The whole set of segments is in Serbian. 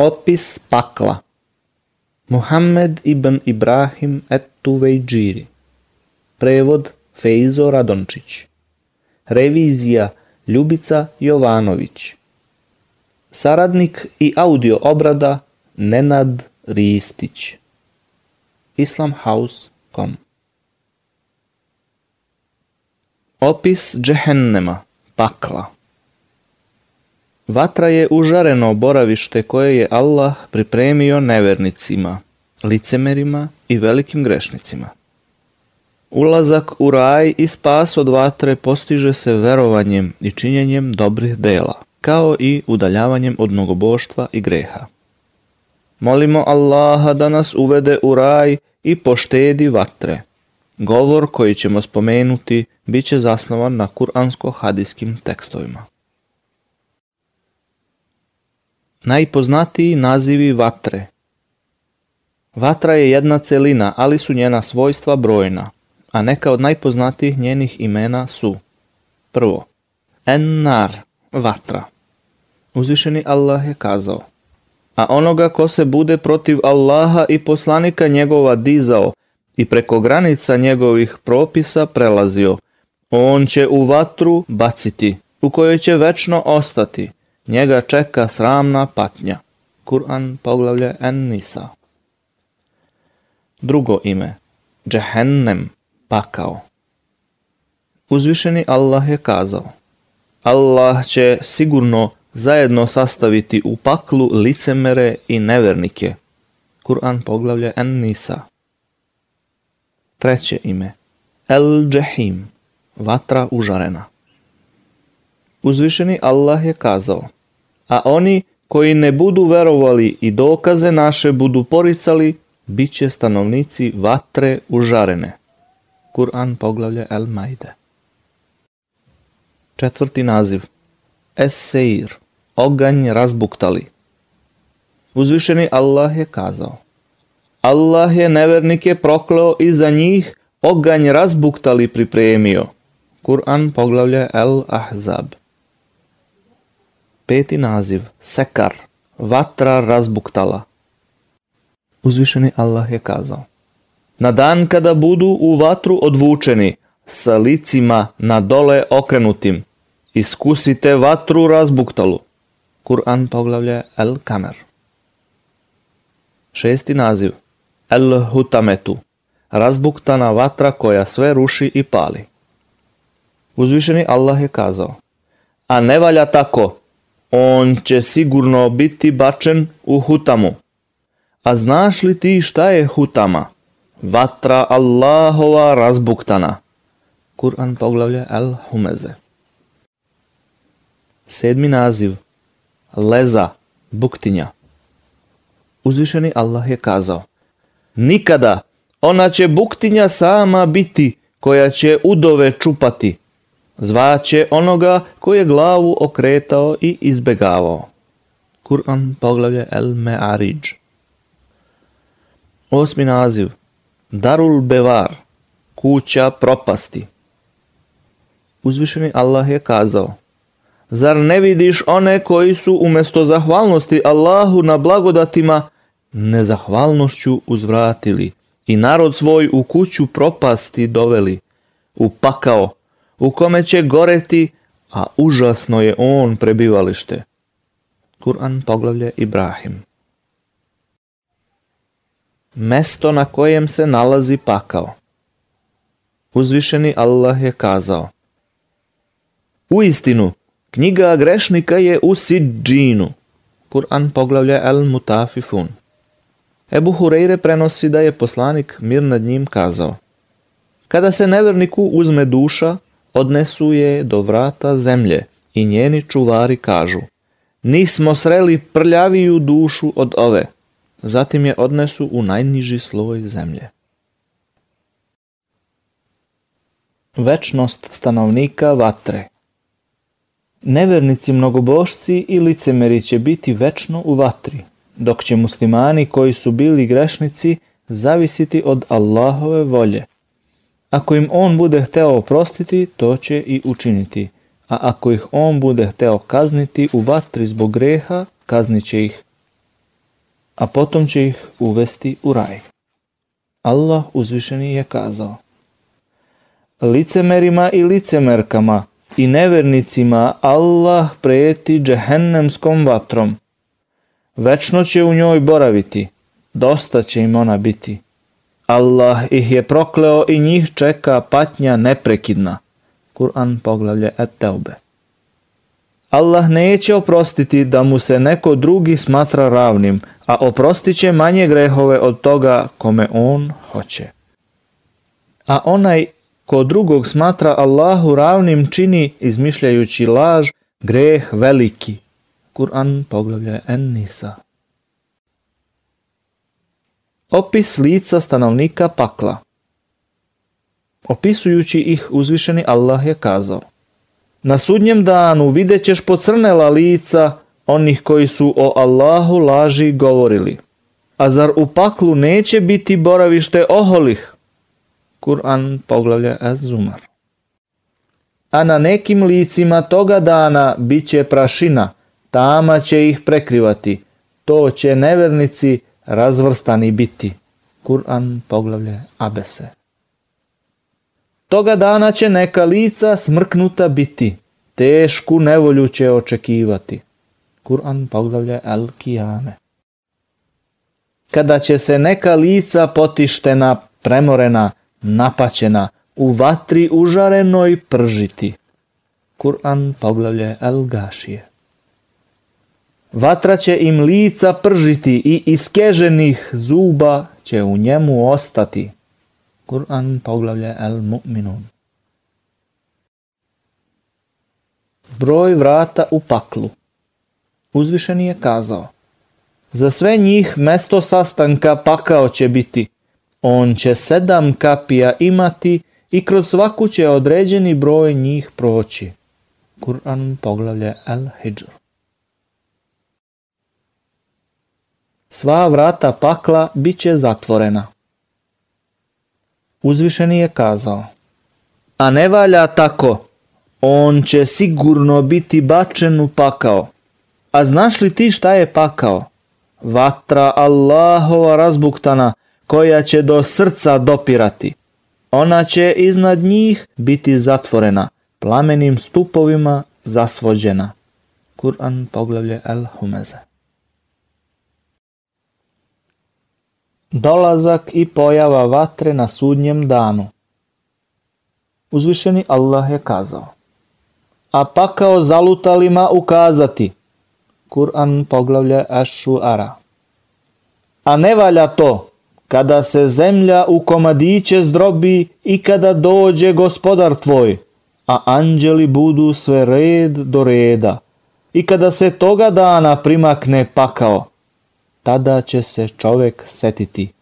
Opis pakla Muhammed ibn Ibrahim et vejđiri Prevod Fejzo Radončić Revizija Ljubica Jovanović Saradnik i audio obrada Nenad Ristić Islamhouse.com Opis džehennema, pakla Vatra je užareno boravište koje je Allah pripremio nevernicima, licemerima i velikim grešnicima. Ulazak u raj i spas od vatre postiže se verovanjem i činjenjem dobrih dela, kao i udaljavanjem od mnogoboštva i greha. Molimo Allaha da nas uvede u raj i poštedi vatre. Govor koji ćemo spomenuti bit će zasnovan na kuransko-hadijskim tekstovima. Najpoznatiji nazivi vatre Vatra je jedna celina, ali su njena svojstva brojna, a neka od najpoznatijih njenih imena su Prvo, Ennar, vatra. Uzvišeni Allah je kazao A onoga ko se bude protiv Allaha i poslanika njegova dizao i preko granica njegovih propisa prelazio, on će u vatru baciti, u kojoj će večno ostati, Njega čeka sramna patnja. Kur'an poglavlje En-Nisa. Drugo ime. Džehennem, pakao. Uzvišeni Allah je kazao. Allah će sigurno zajedno sastaviti u paklu licemere i nevernike. Kur'an poglavlje En-Nisa. Treće ime. El-Džehim, vatra užarena. Uzvišeni Allah je kazao a oni koji ne budu verovali i dokaze naše budu poricali, bit će stanovnici vatre užarene. Kur'an poglavlja El Majde. Četvrti naziv. Es-Seir. Oganj razbuktali. Uzvišeni Allah je kazao. Allah je nevernike prokleo i za njih oganj razbuktali pripremio. Kur'an poglavlja El Ahzab. Peti naziv, Sekar, vatra razbuktala. Uzvišeni Allah je kazao. Na dan kada budu u vatru odvučeni, sa licima na dole okrenutim, iskusite vatru razbuktalu. Kur'an poglavlje El Kamer. Šesti naziv, El Hutametu, razbuktana vatra koja sve ruši i pali. Uzvišeni Allah je kazao, a ne valja tako, on će sigurno biti bačen u hutamu. A znaš li ti šta je hutama? Vatra Allahova razbuktana. Kur'an poglavlja El humeze Sedmi naziv. Leza, buktinja. Uzvišeni Allah je kazao. Nikada ona će buktinja sama biti koja će udove čupati Zvaće onoga koji je glavu okretao i izbegavao. Kur'an poglavlje El Me'arij. Osmi naziv. Darul Bevar. Kuća propasti. Uzvišeni Allah je kazao. Zar ne vidiš one koji su umjesto zahvalnosti Allahu na blagodatima nezahvalnošću uzvratili i narod svoj u kuću propasti doveli, Upakao. pakao u kome će goreti, a užasno je on prebivalište. Kur'an poglavlje Ibrahim. Mesto na kojem se nalazi pakao. Uzvišeni Allah je kazao. U istinu, knjiga grešnika je u Sidžinu. Kur'an poglavlja El Mutafifun. Ebu Hureyre prenosi da je poslanik mir nad njim kazao. Kada se neverniku uzme duša, odnesu je do vrata zemlje i njeni čuvari kažu Nismo sreli prljaviju dušu od ove. Zatim je odnesu u najniži sloj zemlje. Večnost stanovnika vatre Nevernici mnogobošci i licemeri će biti večno u vatri, dok će muslimani koji su bili grešnici zavisiti od Allahove volje – ako im on bude hteo oprostiti, to će i učiniti. A ako ih on bude hteo kazniti u vatri zbog greha, kaznit će ih. A potom će ih uvesti u raj. Allah uzvišeni je kazao. Licemerima i licemerkama i nevernicima Allah prejeti džehennemskom vatrom. Večno će u njoj boraviti, dosta će im ona biti. Allah ih je prokleo i njih čeka patnja neprekidna. Kur'an poglavlje Et-Teube. Allah neće oprostiti da mu se neko drugi smatra ravnim, a oprostit će manje grehove od toga kome on hoće. A onaj ko drugog smatra Allahu ravnim čini, izmišljajući laž, greh veliki. Kur'an poglavlja En-Nisa. Opis lica stanovnika pakla Opisujući ih uzvišeni Allah je kazao Na sudnjem danu vidjet ćeš pocrnela lica onih koji su o Allahu laži govorili. A zar u paklu neće biti boravište oholih? Kur'an poglavlja Az-Zumar. A na nekim licima toga dana bit će prašina, tama će ih prekrivati. To će nevernici razvrstani biti. Kur'an poglavlje Abese. Toga dana će neka lica smrknuta biti, tešku nevolju će očekivati. Kur'an poglavlje El Kada će se neka lica potištena, premorena, napaćena, u vatri užarenoj pržiti. Kur'an poglavlje El Gašije. Vatra će im lica pržiti i iskeženih zuba će u njemu ostati. Kur'an poglavlje El Mu'minun. Broj vrata u paklu. Uzvišeni je kazao. Za sve njih mesto sastanka pakao će biti. On će sedam kapija imati i kroz svaku će određeni broj njih proći. Kur'an poglavlje El Hijr. Sva vrata pakla bit će zatvorena. Uzvišeni je kazao. A ne valja tako. On će sigurno biti bačen u pakao. A znaš li ti šta je pakao? Vatra Allahova razbuktana koja će do srca dopirati. Ona će iznad njih biti zatvorena, plamenim stupovima zasvođena. Kur'an poglavlje El humeze Dolazak i pojava vatre na sudnjem danu. Uzvišeni Allah je kazao. A pakao zalutalima ukazati. Kur'an poglavlja Ašuara. A ne valja to, kada se zemlja u komadiće zdrobi i kada dođe gospodar tvoj, a anđeli budu sve red do reda. I kada se toga dana primakne pakao, tada će se čovjek setiti,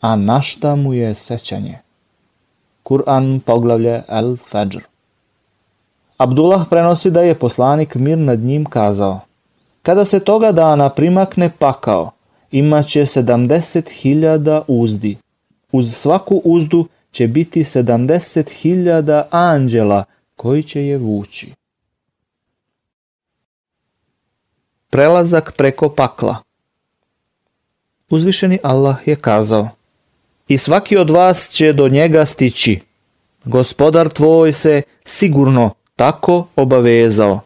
a našta mu je sećanje. Kur'an poglavlje El Fajr Abdullah prenosi da je poslanik mir nad njim kazao Kada se toga dana primakne pakao, imat će sedamdeset uzdi. Uz svaku uzdu će biti 70.000 anđela koji će je vući. Prelazak preko pakla Uzvišeni Allah je kazao I svaki od vas će do njega stići. Gospodar tvoj se sigurno tako obavezao.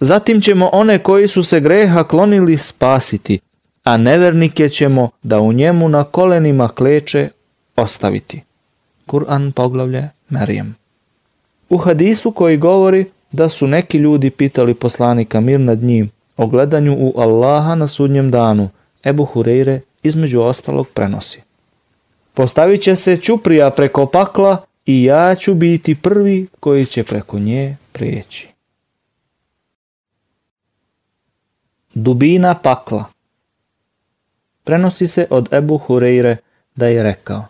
Zatim ćemo one koji su se greha klonili spasiti, a nevernike ćemo da u njemu na kolenima kleče ostaviti. Kur'an poglavlje Merijem. U hadisu koji govori da su neki ljudi pitali poslanika mir nad njim o gledanju u Allaha na sudnjem danu, Ebu Hureyre između ostalog prenosi. Postavit će se čuprija preko pakla i ja ću biti prvi koji će preko nje prijeći. Dubina pakla Prenosi se od Ebu Hureyre da je rekao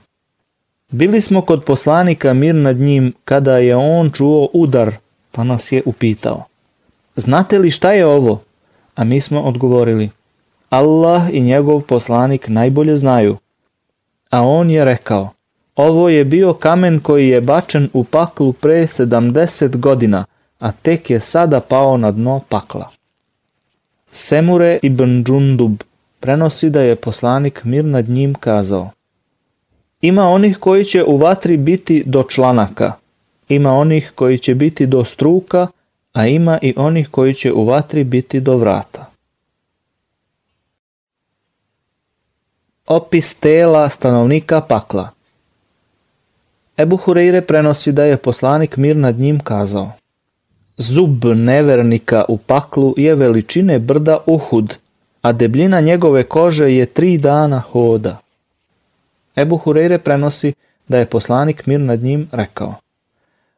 Bili smo kod poslanika mir nad njim kada je on čuo udar pa nas je upitao Znate li šta je ovo? A mi smo odgovorili – Allah i njegov poslanik najbolje znaju. A on je rekao, ovo je bio kamen koji je bačen u paklu pre 70 godina, a tek je sada pao na dno pakla. Semure ibn Džundub prenosi da je poslanik mir nad njim kazao. Ima onih koji će u vatri biti do članaka, ima onih koji će biti do struka, a ima i onih koji će u vatri biti do vrata. Opis tela stanovnika pakla Ebu Hureyre prenosi da je poslanik mir nad njim kazao Zub nevernika u paklu je veličine brda Uhud, a debljina njegove kože je tri dana hoda. Ebu Hureyre prenosi da je poslanik mir nad njim rekao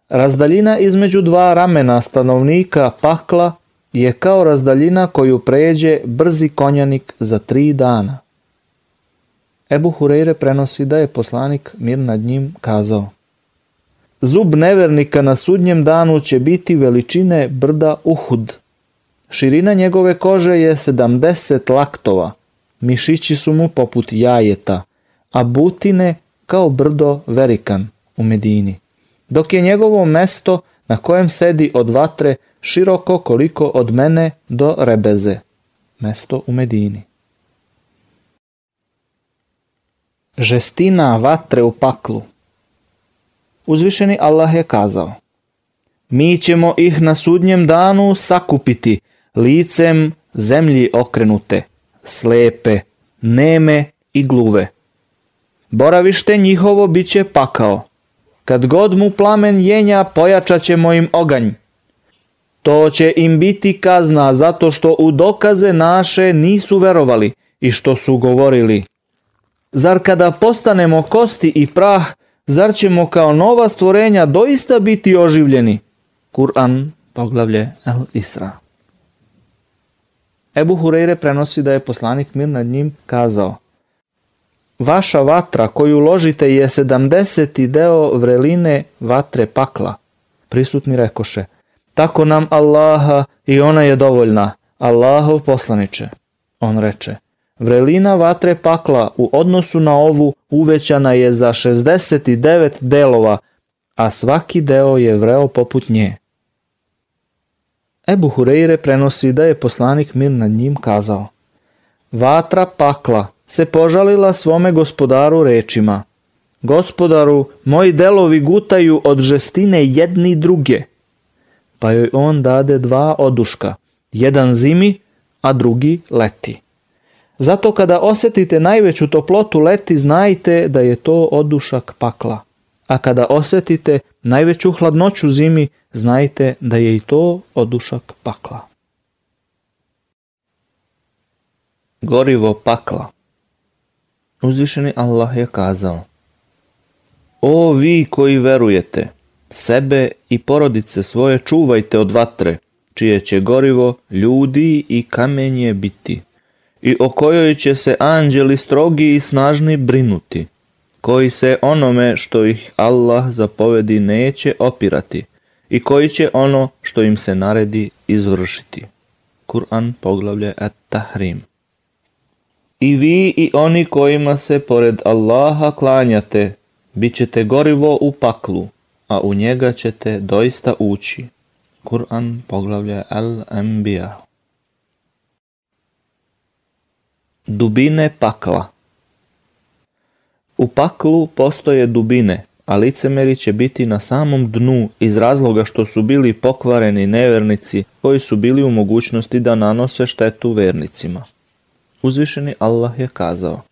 Razdaljina između dva ramena stanovnika pakla je kao razdaljina koju pređe brzi konjanik za tri dana. Ebu Hureyre prenosi da je poslanik mir nad njim kazao Zub nevernika na sudnjem danu će biti veličine brda Uhud. Širina njegove kože je 70 laktova, mišići su mu poput jajeta, a butine kao brdo verikan u Medini, dok je njegovo mesto na kojem sedi od vatre široko koliko od mene do rebeze, mesto u Medini. Žestina vatre u paklu. Uzvišeni Allah je kazao, mi ćemo ih na sudnjem danu sakupiti, licem zemlji okrenute, slepe, neme i gluve. Boravište njihovo bit će pakao. Kad god mu plamen jenja, pojačat ćemo im oganj. To će im biti kazna zato što u dokaze naše nisu verovali i što su govorili. Zar kada postanemo kosti i prah, zar ćemo kao nova stvorenja doista biti oživljeni? Kur'an, poglavlje El Isra. Ebu Hureyre prenosi da je poslanik mir nad njim kazao Vaša vatra koju ložite je sedamdeseti deo vreline vatre pakla. Prisutni rekoše Tako nam Allaha i ona je dovoljna, Allahov poslaniče. On reče Vrelina vatre pakla u odnosu na ovu uvećana je za 69 delova, a svaki deo je vreo poput nje. Ebu Hureyre prenosi da je poslanik mir nad njim kazao Vatra pakla se požalila svome gospodaru rečima Gospodaru, moji delovi gutaju od žestine jedni druge. Pa joj on dade dva oduška, jedan zimi, a drugi leti. Zato kada osjetite najveću toplotu leti, znajte da je to odušak pakla. A kada osjetite najveću hladnoću zimi, znajte da je i to odušak pakla. Gorivo pakla Uzvišeni Allah je kazao O vi koji verujete, sebe i porodice svoje čuvajte od vatre, čije će gorivo ljudi i kamenje biti i o kojoj će se anđeli strogi i snažni brinuti, koji se onome što ih Allah zapovedi neće opirati i koji će ono što im se naredi izvršiti. Kur'an poglavlje At-Tahrim I vi i oni kojima se pored Allaha klanjate, bit ćete gorivo u paklu, a u njega ćete doista ući. Kur'an poglavlja Al-Anbiya Dubine pakla U paklu postoje dubine, a licemeri će biti na samom dnu iz razloga što su bili pokvareni nevernici koji su bili u mogućnosti da nanose štetu vernicima. Uzvišeni Allah je kazao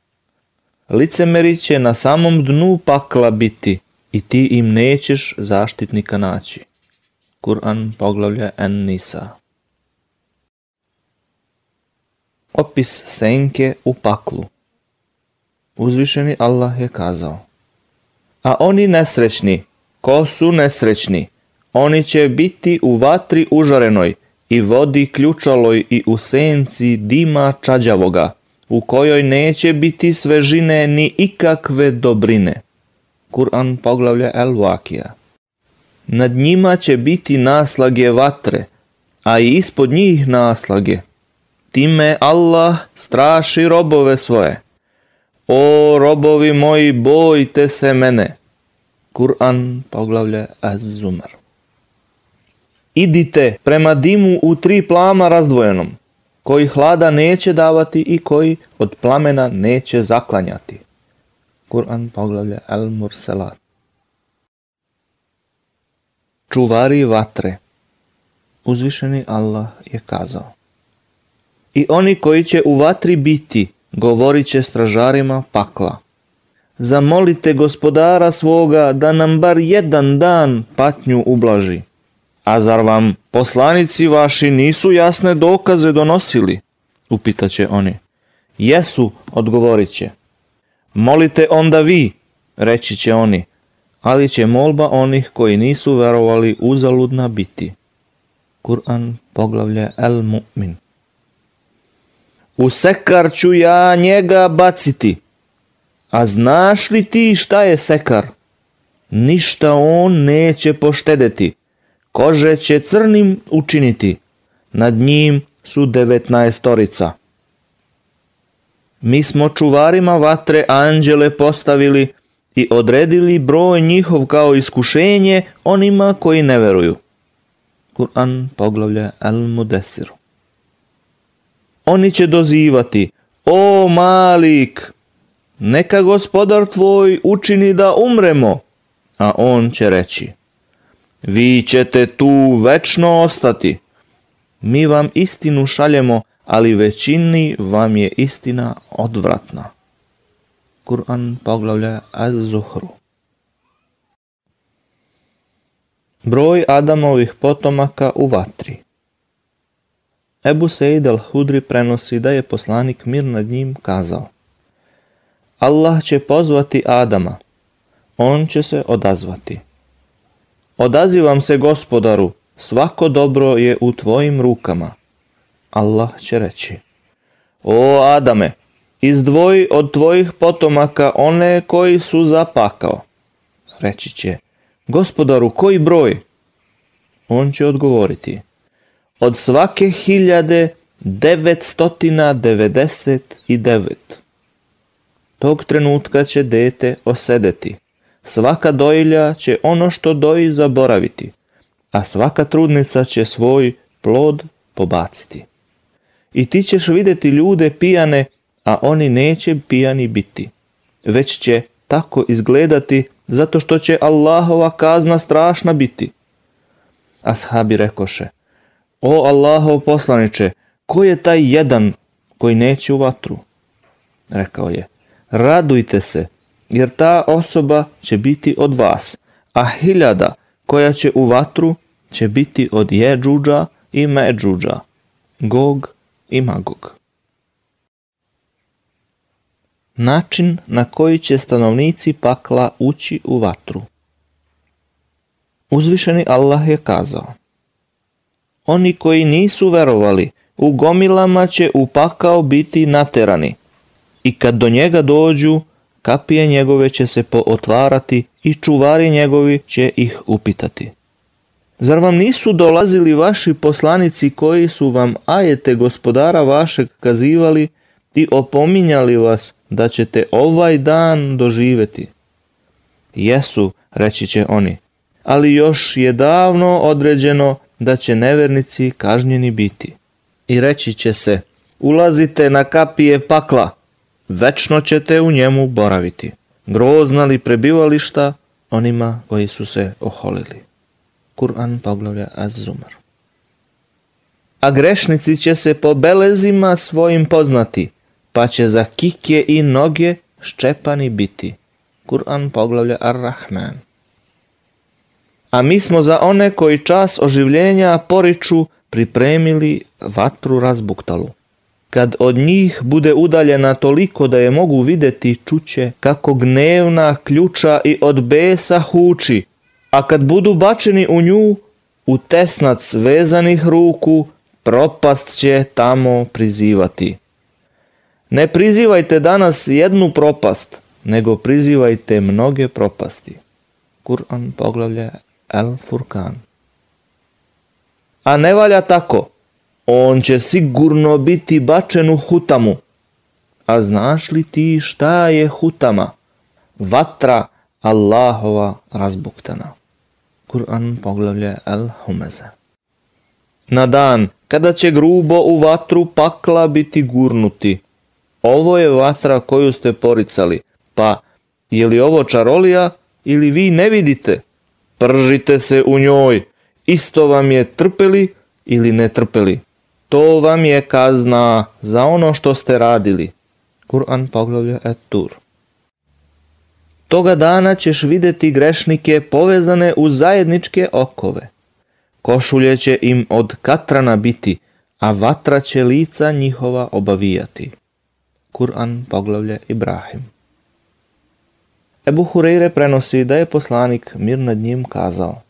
Licemeri će na samom dnu pakla biti i ti im nećeš zaštitnika naći. Kur'an poglavlja En-Nisa Opis senke u paklu Uzvišeni Allah je kazao A oni nesrećni, ko su nesrećni, oni će biti u vatri užarenoj i vodi ključaloj i u senci dima čađavoga, u kojoj neće biti svežine ni ikakve dobrine. Kur'an poglavlja El Vakija. Nad njima će biti naslage vatre, a i ispod njih naslage – Time Allah straši robove svoje. O robovi moji, bojte se mene. Kur'an poglavlje Az-Zumar. Idite prema dimu u tri plama razdvojenom, koji hlada neće davati i koji od plamena neće zaklanjati. Kur'an poglavlje Al-Mursalat. Čuvari vatre Uzvišeni Allah je kazao i oni koji će u vatri biti, govorit će stražarima pakla. Zamolite gospodara svoga da nam bar jedan dan patnju ublaži. A zar vam poslanici vaši nisu jasne dokaze donosili? Upitaće oni. Jesu, odgovorit će. Molite onda vi, reći će oni, ali će molba onih koji nisu verovali uzaludna biti. Kur'an poglavlje El Mu'min. U sekar ću ja njega baciti. A znaš li ti šta je sekar? Ništa on neće poštedeti. Kože će crnim učiniti. Nad njim su devetnaestorica. Mi smo čuvarima vatre anđele postavili i odredili broj njihov kao iskušenje onima koji ne veruju. Kur'an poglavlja Al-Mudesiru. Oni će dozivati, o malik, neka gospodar tvoj učini da umremo, a on će reći, vi ćete tu večno ostati. Mi vam istinu šaljemo, ali većini vam je istina odvratna. Kur'an poglavlja Az-Zuhru. Broj Adamovih potomaka u vatri Ebu Seyd al-Hudri prenosi da je poslanik mir nad njim kazao Allah će pozvati Adama, on će se odazvati. Odazivam se gospodaru, svako dobro je u tvojim rukama. Allah će reći, o Adame, izdvoji od tvojih potomaka one koji su zapakao. Reći će, gospodaru, koji broj? On će odgovoriti, od svake hiljade 999. Tog trenutka će dete osedeti. Svaka dojilja će ono što doji zaboraviti, a svaka trudnica će svoj plod pobaciti. I ti ćeš vidjeti ljude pijane, a oni neće pijani biti. Već će tako izgledati, zato što će Allahova kazna strašna biti. Ashabi rekoše, o Allahov poslaniče, ko je taj jedan koji neće u vatru? Rekao je, radujte se, jer ta osoba će biti od vas, a hiljada koja će u vatru će biti od Jeđuđa i Međuđa, Gog i Magog. Način na koji će stanovnici pakla ući u vatru. Uzvišeni Allah je kazao oni koji nisu verovali, u gomilama će u pakao biti naterani. I kad do njega dođu, kapije njegove će se pootvarati i čuvari njegovi će ih upitati. Zar vam nisu dolazili vaši poslanici koji su vam ajete gospodara vašeg kazivali i opominjali vas da ćete ovaj dan doživjeti? Jesu, reći će oni, ali još je davno određeno da će nevernici kažnjeni biti. I reći će se, ulazite na kapije pakla, večno ćete u njemu boraviti. Grozna li prebivališta onima koji su se oholili. Kur'an poglavlja Az-Zumar. A grešnici će se po belezima svojim poznati, pa će za kike i noge ščepani biti. Kur'an poglavlja Ar-Rahman a mi smo za one koji čas oživljenja poriču pripremili vatru razbuktalu. Kad od njih bude udaljena toliko da je mogu vidjeti čuće kako gnevna ključa i od besa huči, a kad budu bačeni u nju, u tesnac vezanih ruku, propast će tamo prizivati. Ne prizivajte danas jednu propast, nego prizivajte mnoge propasti. Kur'an poglavlja. El A ne valja tako. On će sigurno biti bačen u hutamu. A znaš li ti šta je hutama? Vatra Allahova razbuktana. Kur'an poglavlje El Humeze. Na dan kada će grubo u vatru pakla biti gurnuti. Ovo je vatra koju ste poricali. Pa, je li ovo čarolija ili vi ne vidite? Pržite se u njoj, isto vam je trpeli ili ne trpeli. To vam je kazna za ono što ste radili. Kur'an poglavlja et tur Toga dana ćeš vidjeti grešnike povezane u zajedničke okove. Košulje će im od katrana biti, a vatra će lica njihova obavijati. Kur'an poglavlja Ibrahim. Ebu Hureyre prenosi da je poslanik mir nad njim kazao.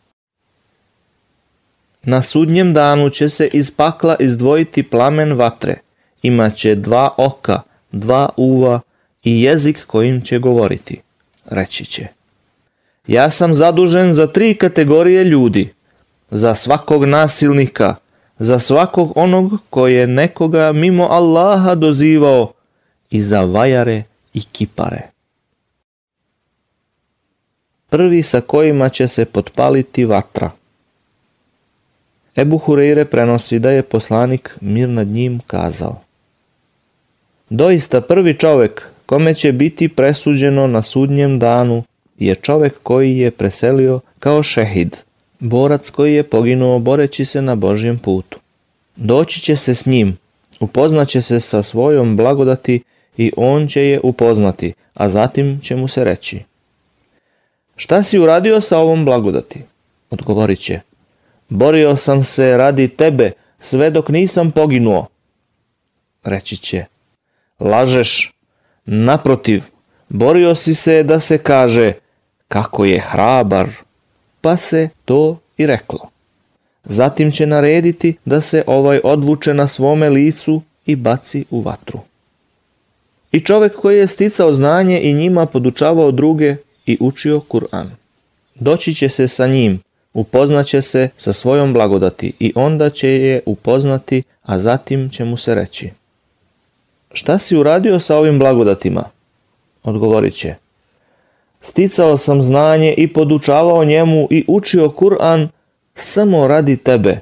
Na sudnjem danu će se iz pakla izdvojiti plamen vatre, imaće dva oka, dva uva i jezik kojim će govoriti. Reći će. Ja sam zadužen za tri kategorije ljudi, za svakog nasilnika, za svakog onog koji je nekoga mimo Allaha dozivao i za vajare i kipare prvi sa kojima će se potpaliti vatra. Ebu Hureyre prenosi da je poslanik mir nad njim kazao. Doista prvi čovjek kome će biti presuđeno na sudnjem danu je čovjek koji je preselio kao šehid, borac koji je poginuo boreći se na Božjem putu. Doći će se s njim, upoznaće se sa svojom blagodati i on će je upoznati, a zatim će mu se reći. Šta si uradio sa ovom blagodati? Odgovorit će. Borio sam se radi tebe, sve dok nisam poginuo. Reći će. Lažeš. Naprotiv, borio si se da se kaže kako je hrabar, pa se to i reklo. Zatim će narediti da se ovaj odvuče na svome licu i baci u vatru. I čovjek koji je sticao znanje i njima podučavao druge, i učio Kur'an. Doći će se sa njim, upoznaće se sa svojom blagodati i onda će je upoznati, a zatim će mu se reći. Šta si uradio sa ovim blagodatima? Odgovorit će. Sticao sam znanje i podučavao njemu i učio Kur'an samo radi tebe.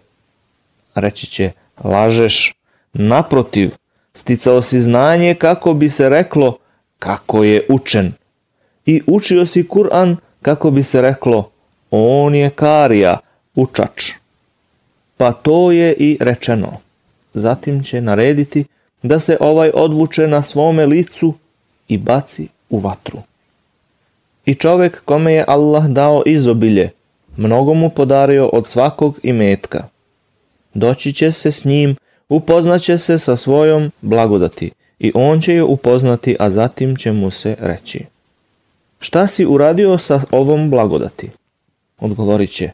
Reći će, lažeš, naprotiv, sticao si znanje kako bi se reklo kako je učen i učio si Kur'an kako bi se reklo on je karija, učač. Pa to je i rečeno. Zatim će narediti da se ovaj odvuče na svome licu i baci u vatru. I čovjek kome je Allah dao izobilje, mnogo mu podario od svakog imetka. Doći će se s njim, upoznaće se sa svojom blagodati i on će ju upoznati, a zatim će mu se reći. Šta si uradio sa ovom blagodati? Odgovorit će.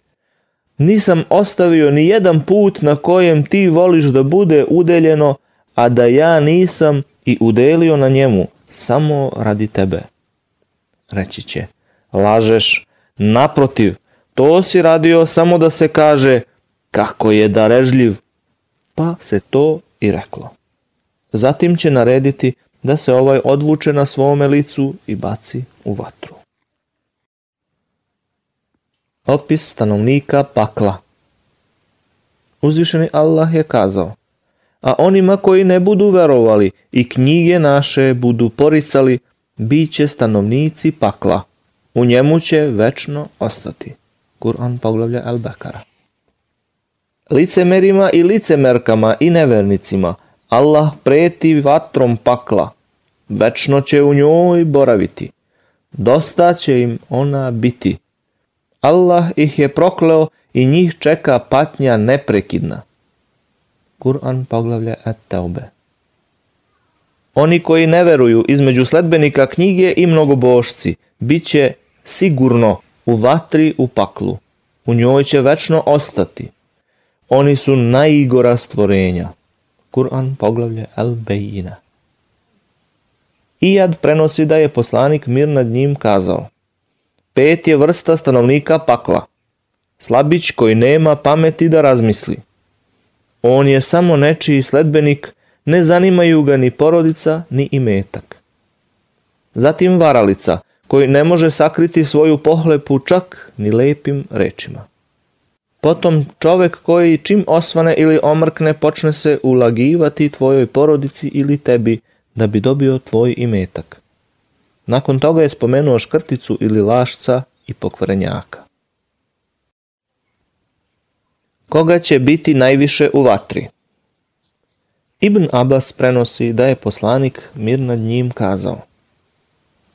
Nisam ostavio ni jedan put na kojem ti voliš da bude udeljeno, a da ja nisam i udelio na njemu, samo radi tebe. Reći će, lažeš, naprotiv, to si radio samo da se kaže kako je darežljiv, pa se to i reklo. Zatim će narediti da se ovaj odvuče na svome licu i baci vatru. Opis stanovnika pakla Uzvišeni Allah je kazao A onima koji ne budu verovali i knjige naše budu poricali, bit će stanovnici pakla. U njemu će večno ostati. Kur'an poglavlja Al-Bekara. Licemerima i licemerkama i nevernicima Allah preti vatrom pakla. Večno će u njoj boraviti dosta će im ona biti. Allah ih je prokleo i njih čeka patnja neprekidna. Kur'an poglavlja At-Taube. Oni koji ne veruju između sledbenika knjige i mnogobošci bit će sigurno u vatri u paklu. U njoj će večno ostati. Oni su najgora stvorenja. Kur'an poglavlja Al-Bejina. Ijad prenosi da je poslanik mir nad njim kazao Pet je vrsta stanovnika pakla, slabić koji nema pameti da razmisli. On je samo nečiji sledbenik, ne zanimaju ga ni porodica ni imetak. Zatim varalica, koji ne može sakriti svoju pohlepu čak ni lepim rečima. Potom čovek koji čim osvane ili omrkne počne se ulagivati tvojoj porodici ili tebi, da bi dobio tvoj imetak. Nakon toga je spomenuo škrticu ili lašca i pokvarenjaka. Koga će biti najviše u vatri? Ibn Abbas prenosi da je poslanik mir nad njim kazao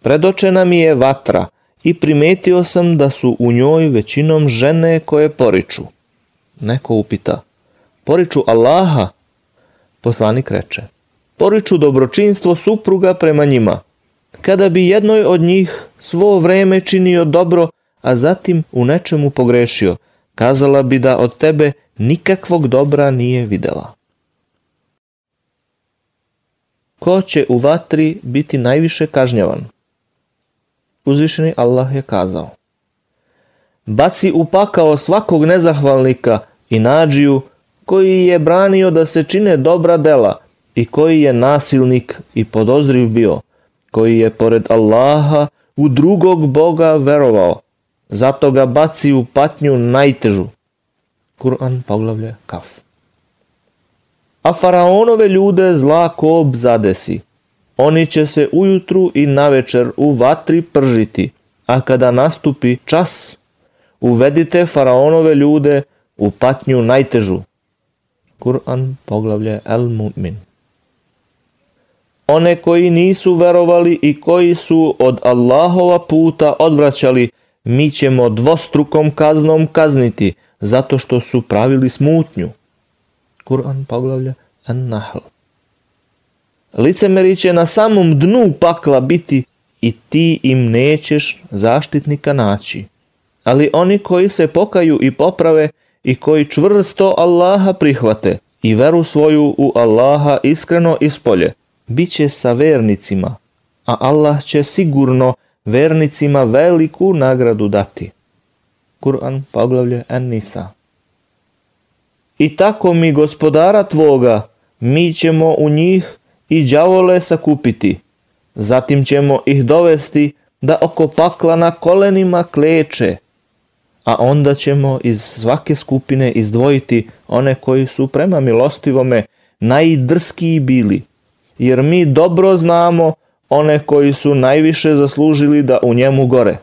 Predočena mi je vatra i primetio sam da su u njoj većinom žene koje poriču. Neko upita, poriču Allaha? Poslanik reče, poriču dobročinstvo supruga prema njima. Kada bi jednoj od njih svo vreme činio dobro, a zatim u nečemu pogrešio, kazala bi da od tebe nikakvog dobra nije videla. Ko će u vatri biti najviše kažnjavan? Uzvišeni Allah je kazao. Baci u pakao svakog nezahvalnika i nađiju koji je branio da se čine dobra dela, i koji je nasilnik i podozriv bio, koji je pored Allaha u drugog Boga verovao, zato ga baci u patnju najtežu. Kur'an poglavlje Kaf. A faraonove ljude zla kob zadesi. Oni će se ujutru i navečer u vatri pržiti, a kada nastupi čas, uvedite faraonove ljude u patnju najtežu. Kur'an poglavlje El Mu'min one koji nisu verovali i koji su od Allahova puta odvraćali, mi ćemo dvostrukom kaznom kazniti, zato što su pravili smutnju. Kur'an poglavlja An-Nahl. Licemeri će na samom dnu pakla biti i ti im nećeš zaštitnika naći. Ali oni koji se pokaju i poprave i koji čvrsto Allaha prihvate i veru svoju u Allaha iskreno ispolje, bit će sa vernicima, a Allah će sigurno vernicima veliku nagradu dati. Kur'an poglavlje An-Nisa. I tako mi gospodara tvoga, mi ćemo u njih i đavole sakupiti. Zatim ćemo ih dovesti da oko pakla na kolenima kleče, a onda ćemo iz svake skupine izdvojiti one koji su prema milostivome najdrskiji bili jer mi dobro znamo one koji su najviše zaslužili da u njemu gore.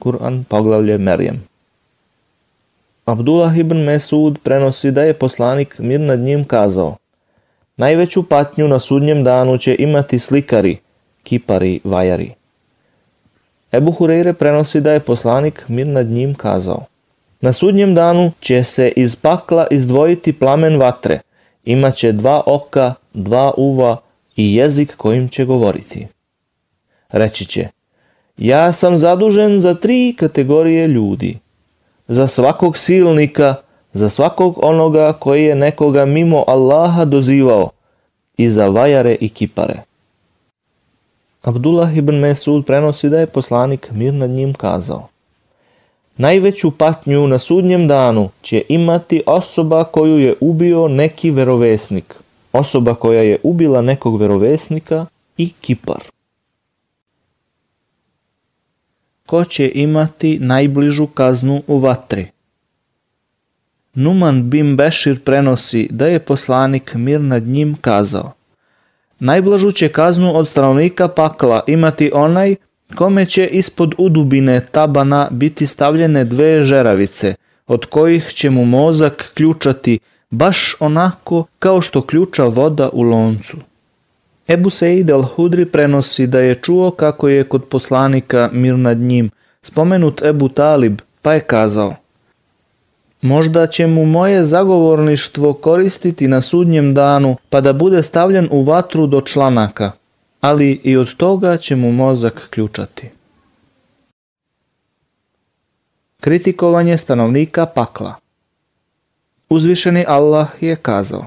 Kur'an poglavlje Merijem. Abdullah ibn Mesud prenosi da je poslanik mir nad njim kazao Najveću patnju na sudnjem danu će imati slikari, kipari, vajari. Ebu Hureyre prenosi da je poslanik mir nad njim kazao Na sudnjem danu će se iz pakla izdvojiti plamen vatre – imat će dva oka, dva uva i jezik kojim će govoriti. Reći će, ja sam zadužen za tri kategorije ljudi. Za svakog silnika, za svakog onoga koji je nekoga mimo Allaha dozivao i za vajare i kipare. Abdullah ibn Mesud prenosi da je poslanik mir nad njim kazao Najveću patnju na sudnjem danu će imati osoba koju je ubio neki verovesnik, osoba koja je ubila nekog verovesnika i kipar. Ko će imati najbližu kaznu u vatri? Numan Bim Bešir prenosi da je poslanik mir nad njim kazao Najblažu će kaznu od stanovnika pakla imati onaj kome će ispod udubine tabana biti stavljene dve žeravice, od kojih će mu mozak ključati baš onako kao što ključa voda u loncu. Ebu Seid al-Hudri prenosi da je čuo kako je kod poslanika mir nad njim spomenut Ebu Talib, pa je kazao Možda će mu moje zagovorništvo koristiti na sudnjem danu, pa da bude stavljen u vatru do članaka ali i od toga će mu mozak ključati. Kritikovanje stanovnika pakla Uzvišeni Allah je kazao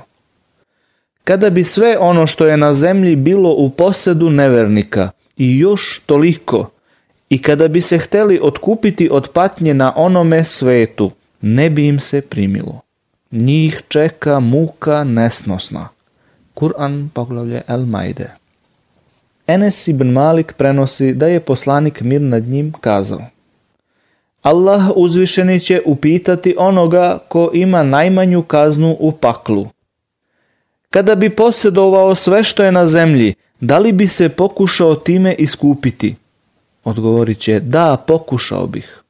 Kada bi sve ono što je na zemlji bilo u posedu nevernika i još toliko i kada bi se hteli otkupiti od patnje na onome svetu, ne bi im se primilo. Njih čeka muka nesnosna. Kur'an poglavlje El Maide Enes ibn Malik prenosi da je poslanik mir nad njim kazao Allah uzvišeni će upitati onoga ko ima najmanju kaznu u paklu. Kada bi posjedovao sve što je na zemlji, da li bi se pokušao time iskupiti? Odgovorit će, da, pokušao bih.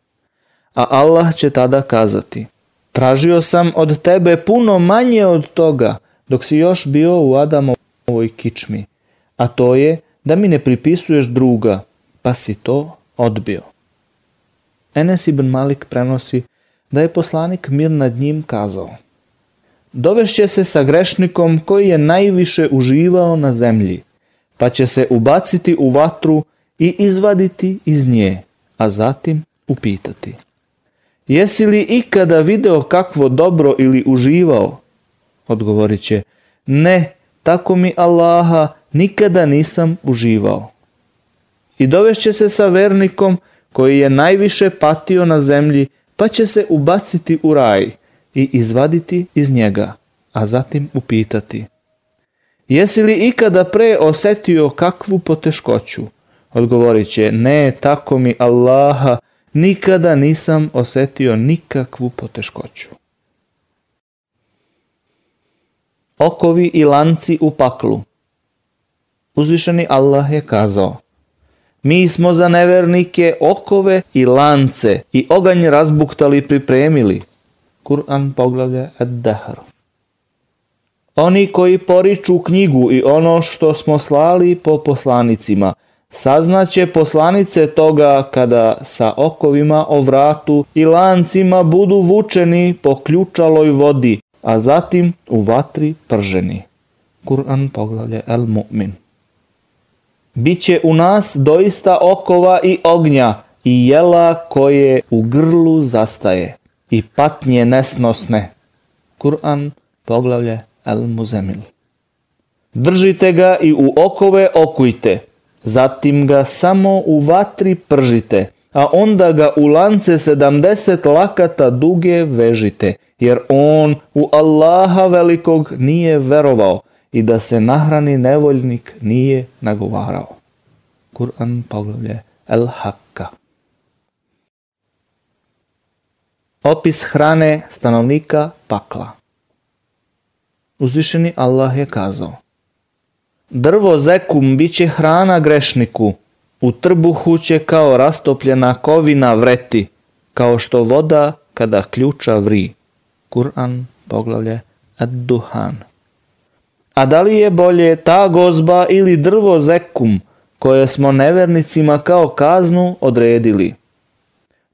A Allah će tada kazati, tražio sam od tebe puno manje od toga, dok si još bio u Adamovoj kičmi, a to je da mi ne pripisuješ druga, pa si to odbio. Enes ibn Malik prenosi da je poslanik mir nad njim kazao Dovešće se sa grešnikom koji je najviše uživao na zemlji, pa će se ubaciti u vatru i izvaditi iz nje, a zatim upitati. Jesi li ikada video kakvo dobro ili uživao? Odgovorit će, ne, tako mi Allaha nikada nisam uživao. I dovešće se sa vernikom koji je najviše patio na zemlji, pa će se ubaciti u raj i izvaditi iz njega, a zatim upitati. Jesi li ikada pre osetio kakvu poteškoću? Odgovorit će, ne, tako mi Allaha, nikada nisam osetio nikakvu poteškoću. Okovi i lanci u paklu Uzvišeni Allah je kazao Mi smo za nevernike okove i lance i oganj razbuktali i pripremili. Kur'an poglavlja ad dahar Oni koji poriču knjigu i ono što smo slali po poslanicima, saznaće poslanice toga kada sa okovima o vratu i lancima budu vučeni po ključaloj vodi, a zatim u vatri prženi. Kur'an poglavlje El Mu'min. Biće u nas doista okova i ognja i jela koje u grlu zastaje i patnje nesnosne. Kur'an, poglavlje El Muzemil. Držite ga i u okove okujte, zatim ga samo u vatri pržite, a onda ga u lance sedamdeset lakata duge vežite, jer on u Allaha velikog nije verovao, i da se nahrani nevoljnik nije nagovarao. Kur'an poglavlje El Hakka. Opis hrane stanovnika pakla. Uzvišeni Allah je kazao Drvo zekum bit će hrana grešniku, u trbuhu će kao rastopljena kovina vreti, kao što voda kada ključa vri. Kur'an, poglavlje Ad-Duhan. A da li je bolje ta gozba ili drvo zekum koje smo nevernicima kao kaznu odredili?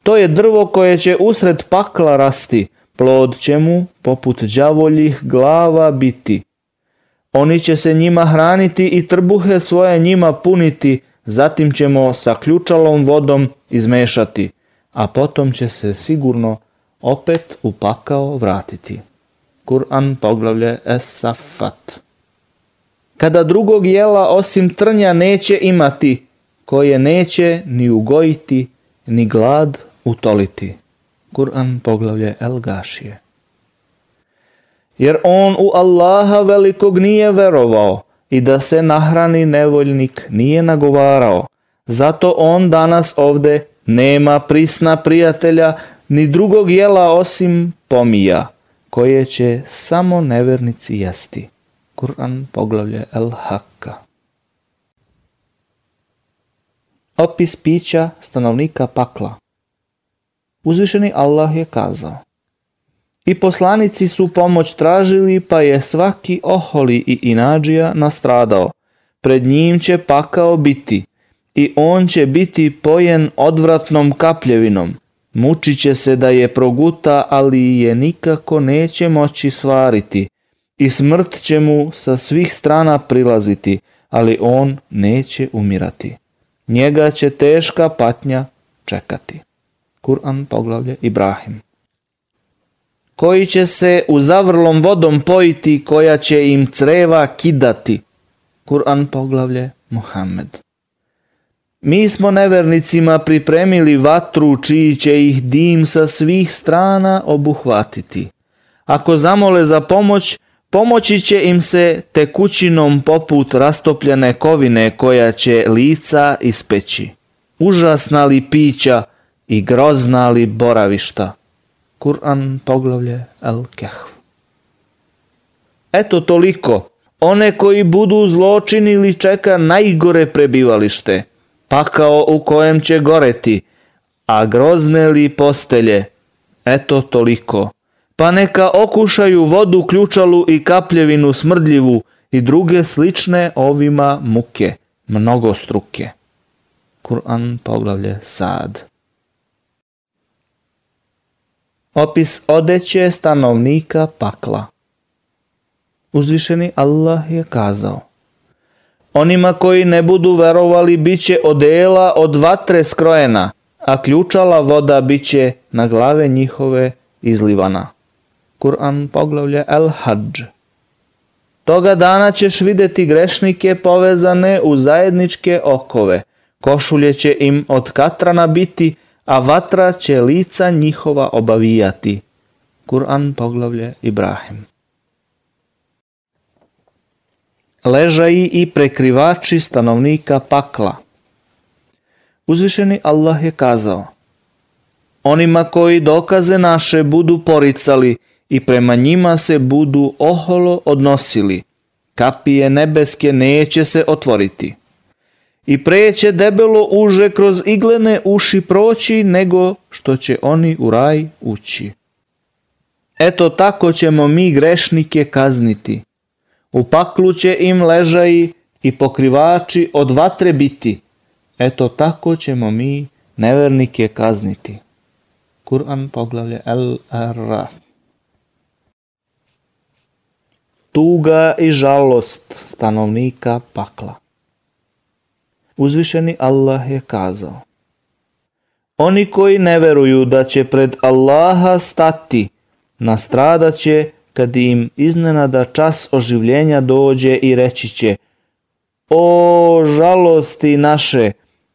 To je drvo koje će usred pakla rasti, plod će mu poput đavoljih glava biti. Oni će se njima hraniti i trbuhe svoje njima puniti, zatim ćemo sa ključalom vodom izmešati, a potom će se sigurno opet u pakao vratiti. Kur'an poglavlje Es-Safat kada drugog jela osim trnja neće imati, koje neće ni ugojiti, ni glad utoliti. Kur'an poglavlje El Gašije. Jer on u Allaha velikog nije verovao i da se nahrani nevoljnik nije nagovarao. Zato on danas ovde nema prisna prijatelja ni drugog jela osim pomija, koje će samo nevernici jesti. Kur'an poglavlje El Hakka. Opis pića stanovnika pakla. Uzvišeni Allah je kazao. I poslanici su pomoć tražili, pa je svaki oholi i inađija nastradao. Pred njim će pakao biti, i on će biti pojen odvratnom kapljevinom. Mučit će se da je proguta, ali je nikako neće moći svariti, i smrt će mu sa svih strana prilaziti, ali on neće umirati. Njega će teška patnja čekati. Kur'an poglavlje Ibrahim. Koji će se u zavrlom vodom pojiti, koja će im creva kidati. Kur'an poglavlje Muhammed. Mi smo nevernicima pripremili vatru čiji će ih dim sa svih strana obuhvatiti. Ako zamole za pomoć, Pomoći će im se tekućinom poput rastopljene kovine koja će lica ispeći. Užasna li pića i grozna li boravišta. Kur'an poglavlje Al-Kehf. Eto toliko. One koji budu zločinili čeka najgore prebivalište, pakao u kojem će goreti, a grozne li postelje. Eto toliko pa neka okušaju vodu ključalu i kapljevinu smrdljivu i druge slične ovima muke, mnogo struke. Kur'an poglavlje Sad. Opis odeće stanovnika pakla. Uzvišeni Allah je kazao Onima koji ne budu verovali bit će odela od vatre skrojena, a ključala voda bit će na glave njihove izlivana. Kur'an poglavlje Al-Hajj. Toga dana ćeš vidjeti grešnike povezane u zajedničke okove. Košulje će im od katrana biti, a vatra će lica njihova obavijati. Kur'an poglavlje Ibrahim. Ležaji i prekrivači stanovnika pakla. Uzvišeni Allah je kazao Onima koji dokaze naše budu poricali – i prema njima se budu oholo odnosili, kapije nebeske neće se otvoriti. I preće debelo uže kroz iglene uši proći nego što će oni u raj ući. Eto tako ćemo mi grešnike kazniti. U paklu će im ležaji i pokrivači od vatre biti. Eto tako ćemo mi nevernike kazniti. Kur'an poglavlje El araf tuga i žalost stanovnika pakla. Uzvišeni Allah je kazao Oni koji ne veruju da će pred Allaha stati, nastradat će kad im iznenada čas oživljenja dođe i reći će O žalosti naše,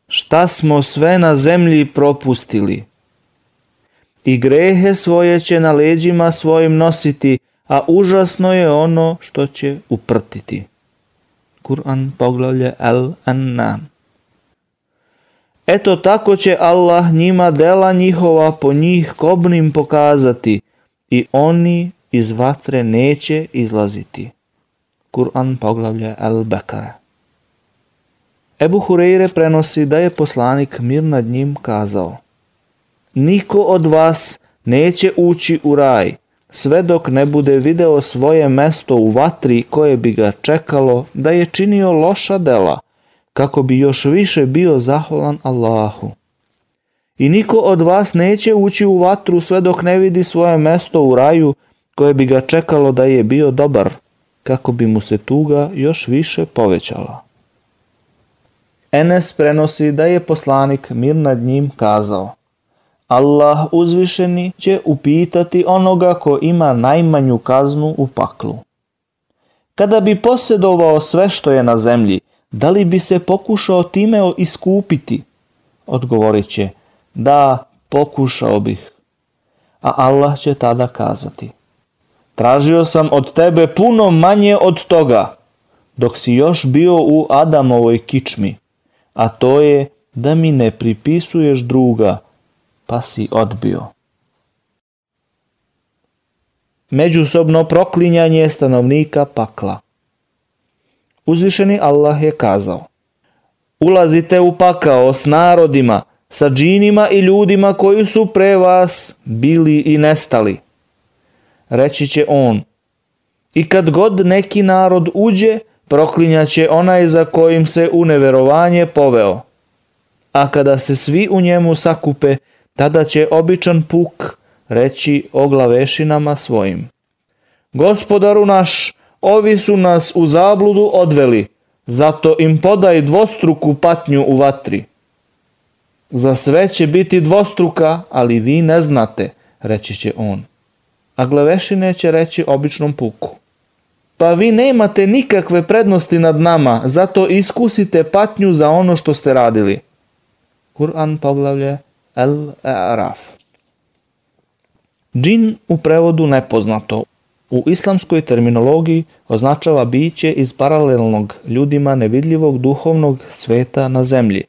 šta smo sve na zemlji propustili. I grehe svoje će na leđima svojim nositi, a užasno je ono što će uprtiti. Kur'an poglavlje Al-An'am. Eto tako će Allah njima dela njihova po njih kobnim pokazati i oni iz vatre neće izlaziti. Kur'an poglavlje Al-Bekara. Ebu Hureyre prenosi da je poslanik mir nad njim kazao Niko od vas neće ući u raj, sve dok ne bude video svoje mesto u vatri koje bi ga čekalo da je činio loša dela, kako bi još više bio zahvalan Allahu. I niko od vas neće ući u vatru sve dok ne vidi svoje mesto u raju koje bi ga čekalo da je bio dobar, kako bi mu se tuga još više povećala. Enes prenosi da je poslanik mir nad njim kazao Allah uzvišeni će upitati onoga ko ima najmanju kaznu u paklu. Kada bi posjedovao sve što je na zemlji, da li bi se pokušao time iskupiti? Odgovorit će, da, pokušao bih. A Allah će tada kazati, tražio sam od tebe puno manje od toga, dok si još bio u Adamovoj kičmi, a to je da mi ne pripisuješ druga, pa si odbio. Međusobno proklinjanje stanovnika pakla. Uzvišeni Allah je kazao Ulazite u pakao s narodima, sa džinima i ljudima koji su pre vas bili i nestali. Reći će on I kad god neki narod uđe, proklinjaće onaj za kojim se u poveo. A kada se svi u njemu sakupe, tada će običan puk reći o glavešinama svojim. Gospodaru naš, ovi su nas u zabludu odveli, zato im podaj dvostruku patnju u vatri. Za sve će biti dvostruka, ali vi ne znate, reći će on. A glavešine će reći običnom puku. Pa vi nemate nikakve prednosti nad nama, zato iskusite patnju za ono što ste radili. Kur'an poglavlje El-Araf. Džin u prevodu nepoznato. U islamskoj terminologiji označava biće iz paralelnog ljudima nevidljivog duhovnog sveta na zemlji,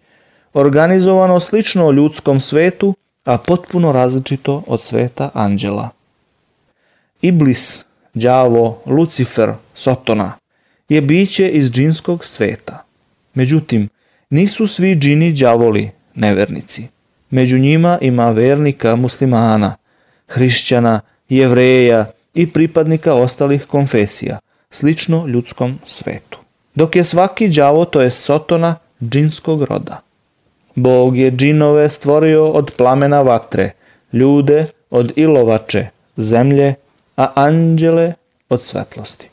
organizovano slično ljudskom svetu, a potpuno različito od sveta anđela. Iblis, đavo, Lucifer, Sotona je biće iz džinskog sveta. Međutim, nisu svi džini đavoli, nevernici. Među njima ima vernika muslimana, hrišćana, jevreja i pripadnika ostalih konfesija, slično ljudskom svetu. Dok je svaki đavo, to je sotona, džinskog roda. Bog je džinove stvorio od plamena vatre, ljude od ilovače, zemlje, a anđele od svetlosti.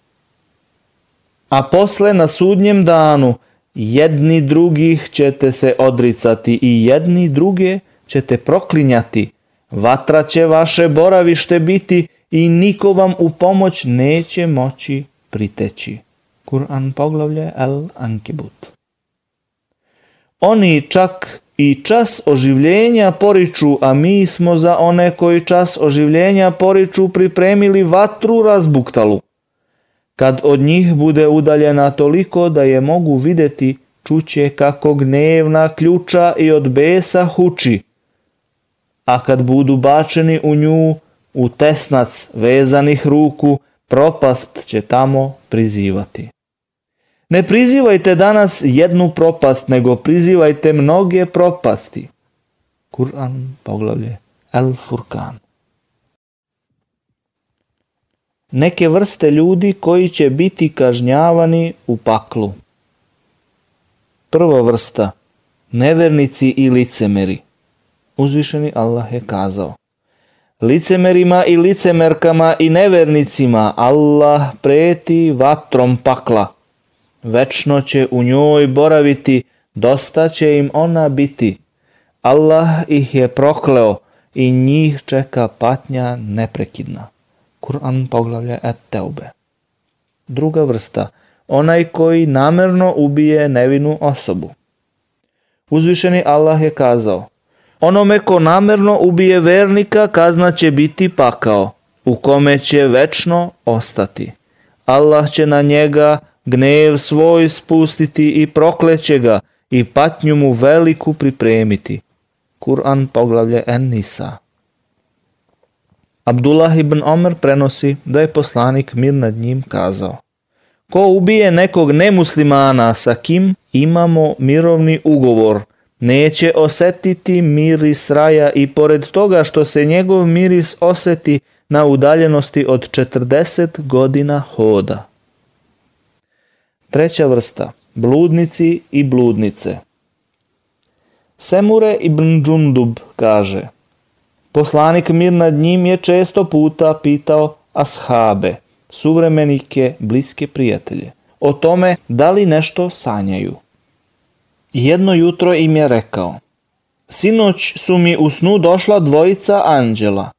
A posle na sudnjem danu jedni drugih ćete se odricati i jedni druge ćete proklinjati, vatra će vaše boravište biti i niko vam u pomoć neće moći priteći. Kur'an poglavlje Al-Ankebut. Oni čak i čas oživljenja poriču, a mi smo za one koji čas oživljenja poriču pripremili vatru razbuktalu. Kad od njih bude udaljena toliko da je mogu vidjeti, čuće kako gnevna ključa i od besa huči a kad budu bačeni u nju, u tesnac vezanih ruku, propast će tamo prizivati. Ne prizivajte danas jednu propast, nego prizivajte mnoge propasti. Kur'an, poglavlje, El Furkan. Neke vrste ljudi koji će biti kažnjavani u paklu. Prva vrsta, nevernici i licemeri. Uzvišeni Allah je kazao Licemerima i licemerkama i nevernicima Allah preti vatrom pakla. Večno će u njoj boraviti, dosta će im ona biti. Allah ih je prokleo i njih čeka patnja neprekidna. Kur'an poglavlja Et-Teube. Druga vrsta, onaj koji namjerno ubije nevinu osobu. Uzvišeni Allah je kazao Onome ko namerno ubije vernika kazna će biti pakao, u kome će večno ostati. Allah će na njega gnev svoj spustiti i prokleće ga i patnju mu veliku pripremiti. Kur'an poglavlje En-Nisa. Abdullah ibn Omer prenosi da je poslanik mir nad njim kazao Ko ubije nekog nemuslimana sa kim imamo mirovni ugovor – Neće osetiti miris raja i pored toga što se njegov miris oseti na udaljenosti od 40 godina hoda. Treća vrsta. Bludnici i bludnice. Semure ibn Džundub kaže Poslanik mir nad njim je često puta pitao ashabe, suvremenike, bliske prijatelje, o tome da li nešto sanjaju. Jedno jutro im je rekao, Sinoć su mi u snu došla dvojica anđela,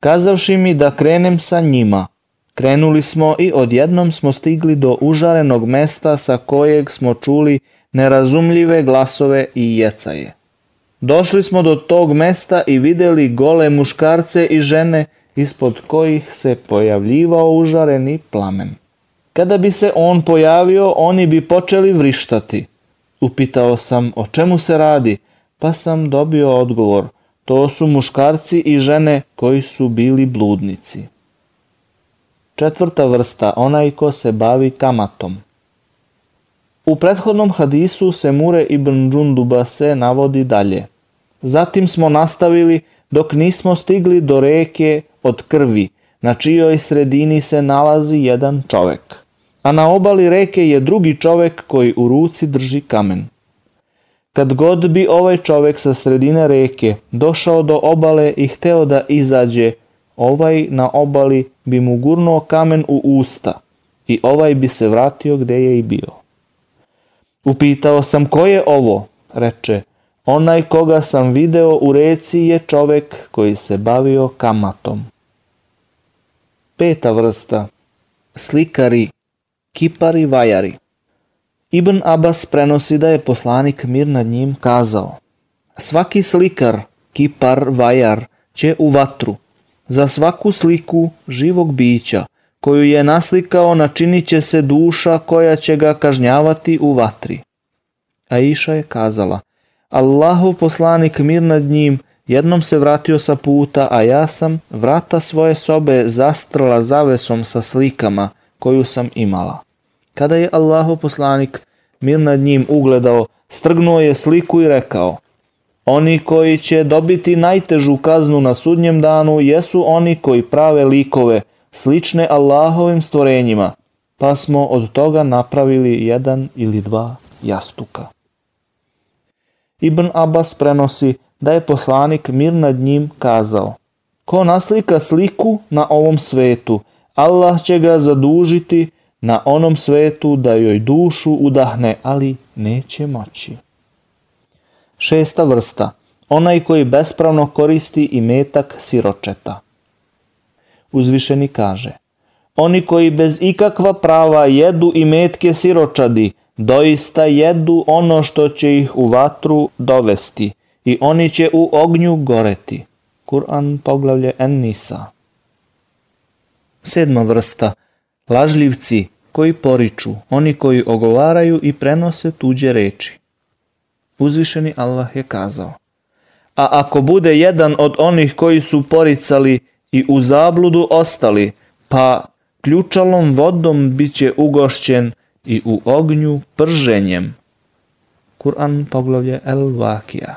kazavši mi da krenem sa njima. Krenuli smo i odjednom smo stigli do užarenog mesta sa kojeg smo čuli nerazumljive glasove i jecaje. Došli smo do tog mesta i videli gole muškarce i žene ispod kojih se pojavljivao užareni plamen. Kada bi se on pojavio, oni bi počeli vrištati – Upitao sam o čemu se radi, pa sam dobio odgovor. To su muškarci i žene koji su bili bludnici. Četvrta vrsta, onaj ko se bavi kamatom. U prethodnom hadisu se Mure ibn Džunduba se navodi dalje. Zatim smo nastavili dok nismo stigli do reke od krvi, na čijoj sredini se nalazi jedan čovek a na obali reke je drugi čovek koji u ruci drži kamen. Kad god bi ovaj čovek sa sredine reke došao do obale i hteo da izađe, ovaj na obali bi mu gurnuo kamen u usta i ovaj bi se vratio gde je i bio. Upitao sam ko je ovo, reče, onaj koga sam video u reci je čovek koji se bavio kamatom. Peta vrsta, slikari kipari vajari. Ibn Abbas prenosi da je poslanik mir nad njim kazao Svaki slikar, kipar vajar, će u vatru. Za svaku sliku živog bića koju je naslikao načinit će se duša koja će ga kažnjavati u vatri. A Iša je kazala Allahov poslanik mir nad njim jednom se vratio sa puta, a ja sam vrata svoje sobe zastrla zavesom sa slikama – koju sam imala. Kada je Allahu poslanik mir nad njim ugledao, strgnuo je sliku i rekao Oni koji će dobiti najtežu kaznu na sudnjem danu jesu oni koji prave likove slične Allahovim stvorenjima, pa smo od toga napravili jedan ili dva jastuka. Ibn Abbas prenosi da je poslanik mir nad njim kazao Ko naslika sliku na ovom svetu Allah će ga zadužiti na onom svetu da joj dušu udahne, ali neće moći. Šesta vrsta. Onaj koji bespravno koristi i metak siročeta. Uzvišeni kaže. Oni koji bez ikakva prava jedu i metke siročadi, doista jedu ono što će ih u vatru dovesti i oni će u ognju goreti. Kur'an poglavlje En-Nisa. Sedma vrsta. Lažljivci koji poriču, oni koji ogovaraju i prenose tuđe reči. Uzvišeni Allah je kazao. A ako bude jedan od onih koji su poricali i u zabludu ostali, pa ključalom vodom bit će ugošćen i u ognju prženjem. Kur'an poglavlje El Vakija.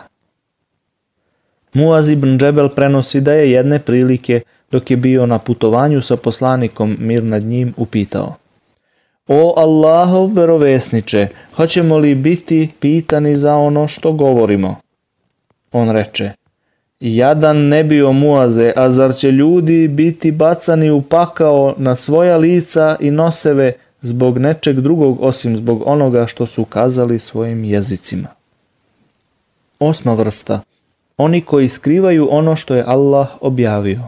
Muaz ibn Džebel prenosi da je jedne prilike dok je bio na putovanju sa poslanikom mir nad njim upitao. O Allahov verovesniče, hoćemo li biti pitani za ono što govorimo? On reče, jadan ne bio muaze, a zar će ljudi biti bacani u pakao na svoja lica i noseve zbog nečeg drugog osim zbog onoga što su kazali svojim jezicima? Osma vrsta. Oni koji skrivaju ono što je Allah objavio.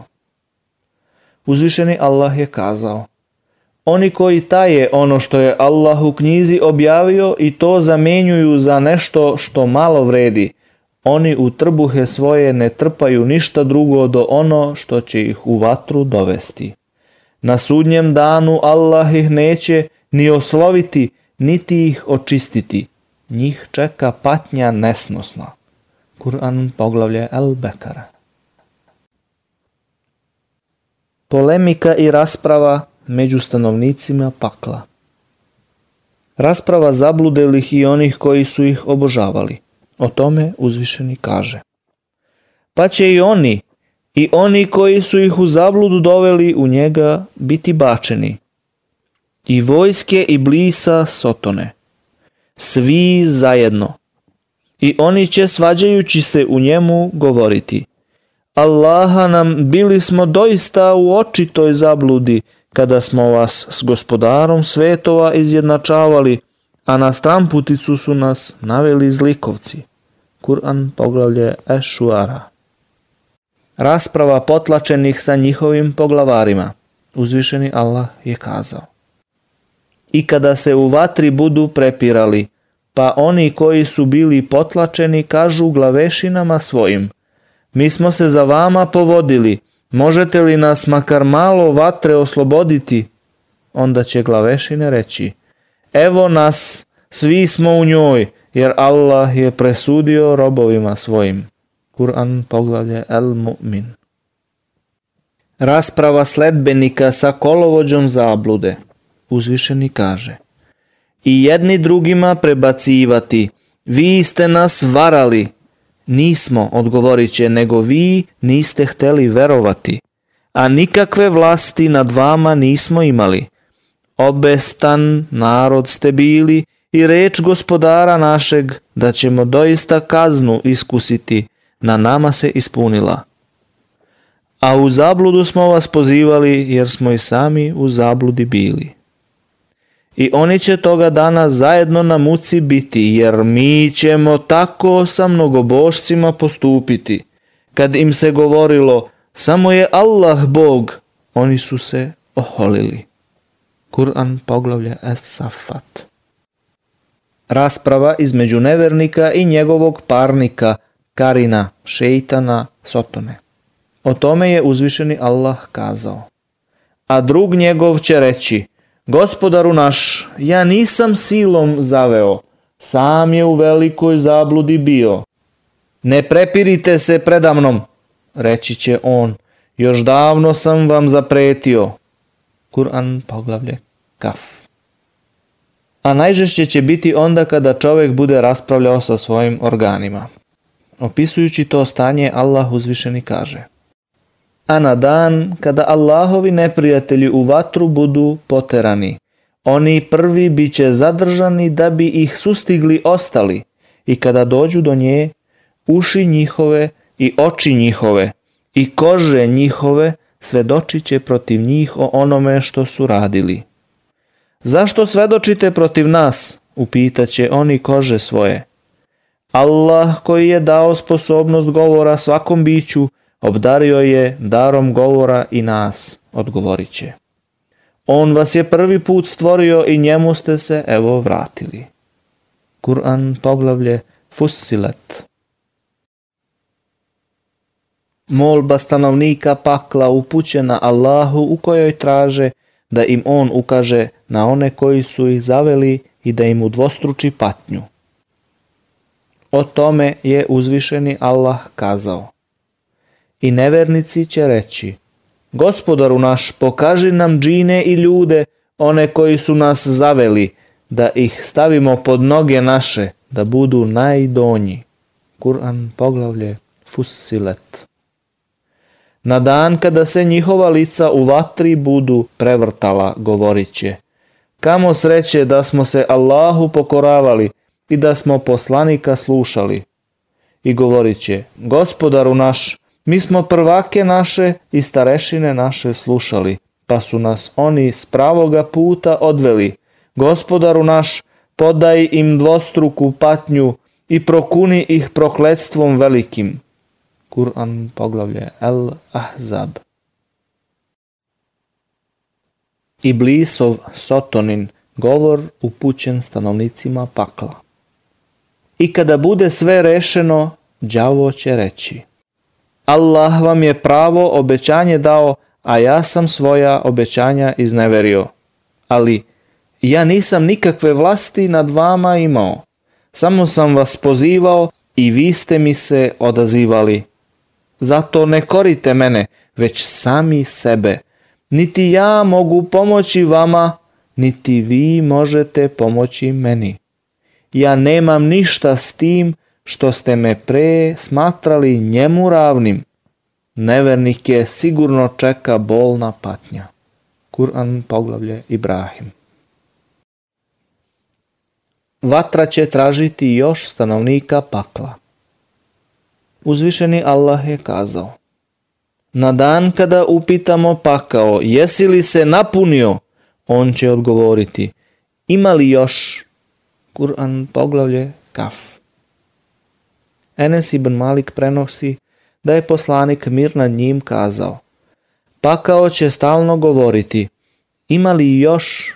Uzvišeni Allah je kazao Oni koji taje ono što je Allah u knjizi objavio i to zamenjuju za nešto što malo vredi, oni u trbuhe svoje ne trpaju ništa drugo do ono što će ih u vatru dovesti. Na sudnjem danu Allah ih neće ni osloviti, niti ih očistiti. Njih čeka patnja nesnosna. Kur'an poglavlje El Bekara. Polemika i rasprava među stanovnicima pakla. Rasprava zabludelih i onih koji su ih obožavali. O tome uzvišeni kaže. Pa će i oni, i oni koji su ih u zabludu doveli u njega, biti bačeni. I vojske i blisa sotone. Svi zajedno. I oni će svađajući se u njemu govoriti – Allaha nam bili smo doista u očitoj zabludi kada smo vas s gospodarom svetova izjednačavali, a na stramputicu su nas naveli zlikovci. Kur'an poglavlje Ešuara. Rasprava potlačenih sa njihovim poglavarima. Uzvišeni Allah je kazao. I kada se u vatri budu prepirali, pa oni koji su bili potlačeni kažu glavešinama svojim, mi smo se za vama povodili, možete li nas makar malo vatre osloboditi? Onda će glavešine reći, evo nas, svi smo u njoj, jer Allah je presudio robovima svojim. Kur'an poglavlje El Mu'min. Rasprava sledbenika sa kolovođom zablude. Uzvišeni kaže I jedni drugima prebacivati, vi ste nas varali, Nismo, odgovorit će, nego vi niste hteli verovati, a nikakve vlasti nad vama nismo imali. Obestan narod ste bili i reč gospodara našeg da ćemo doista kaznu iskusiti, na nama se ispunila. A u zabludu smo vas pozivali jer smo i sami u zabludi bili. I oni će toga dana zajedno na muci biti, jer mi ćemo tako sa mnogobošcima postupiti. Kad im se govorilo, samo je Allah Bog, oni su se oholili. Kur'an poglavlja Es-Safat. Rasprava između nevernika i njegovog parnika, Karina, šeitana, Sotone. O tome je uzvišeni Allah kazao. A drug njegov će reći, Gospodaru naš, ja nisam silom zaveo, sam je u velikoj zabludi bio. Ne prepirite se predamnom, reći će on, još davno sam vam zapretio. Kur'an poglavlje Kaf. A najžešće će biti onda kada čovjek bude raspravljao sa svojim organima. Opisujući to stanje, Allah uzvišeni kaže – a na dan kada Allahovi neprijatelji u vatru budu poterani. Oni prvi bit će zadržani da bi ih sustigli ostali i kada dođu do nje, uši njihove i oči njihove i kože njihove svedočit će protiv njih o onome što su radili. Zašto svedočite protiv nas? upitaće oni kože svoje. Allah koji je dao sposobnost govora svakom biću obdario je darom govora i nas, odgovorit će. On vas je prvi put stvorio i njemu ste se evo vratili. Kur'an poglavlje Fussilet. Molba stanovnika pakla upućena Allahu u kojoj traže da im on ukaže na one koji su ih zaveli i da im udvostruči patnju. O tome je uzvišeni Allah kazao. I nevernici će reći, gospodaru naš pokaži nam džine i ljude, one koji su nas zaveli, da ih stavimo pod noge naše, da budu najdonji. Kur'an poglavlje Fussilet. Na dan kada se njihova lica u vatri budu prevrtala, govorit će. Kamo sreće da smo se Allahu pokoravali i da smo poslanika slušali. I govorit će, gospodaru naš, mi smo prvake naše i starešine naše slušali, pa su nas oni s pravoga puta odveli. Gospodaru naš, podaj im dvostruku patnju i prokuni ih prokledstvom velikim. Kur'an poglavlje El Ahzab. Iblisov Sotonin govor upućen stanovnicima pakla. I kada bude sve rešeno, đavo će reći Allah vam je pravo obećanje dao, a ja sam svoja obećanja izneverio. Ali ja nisam nikakve vlasti nad vama imao. Samo sam vas pozivao i vi ste mi se odazivali. Zato ne korite mene, već sami sebe. Niti ja mogu pomoći vama, niti vi možete pomoći meni. Ja nemam ništa s tim što ste me pre smatrali njemu ravnim, je sigurno čeka bolna patnja. Kur'an poglavlje Ibrahim. Vatra će tražiti još stanovnika pakla. Uzvišeni Allah je kazao Na dan kada upitamo pakao jesi li se napunio, on će odgovoriti Ima li još? Kur'an poglavlje Kaf. Enes ibn Malik prenosi da je poslanik mir nad njim kazao Pakao će stalno govoriti ima li još?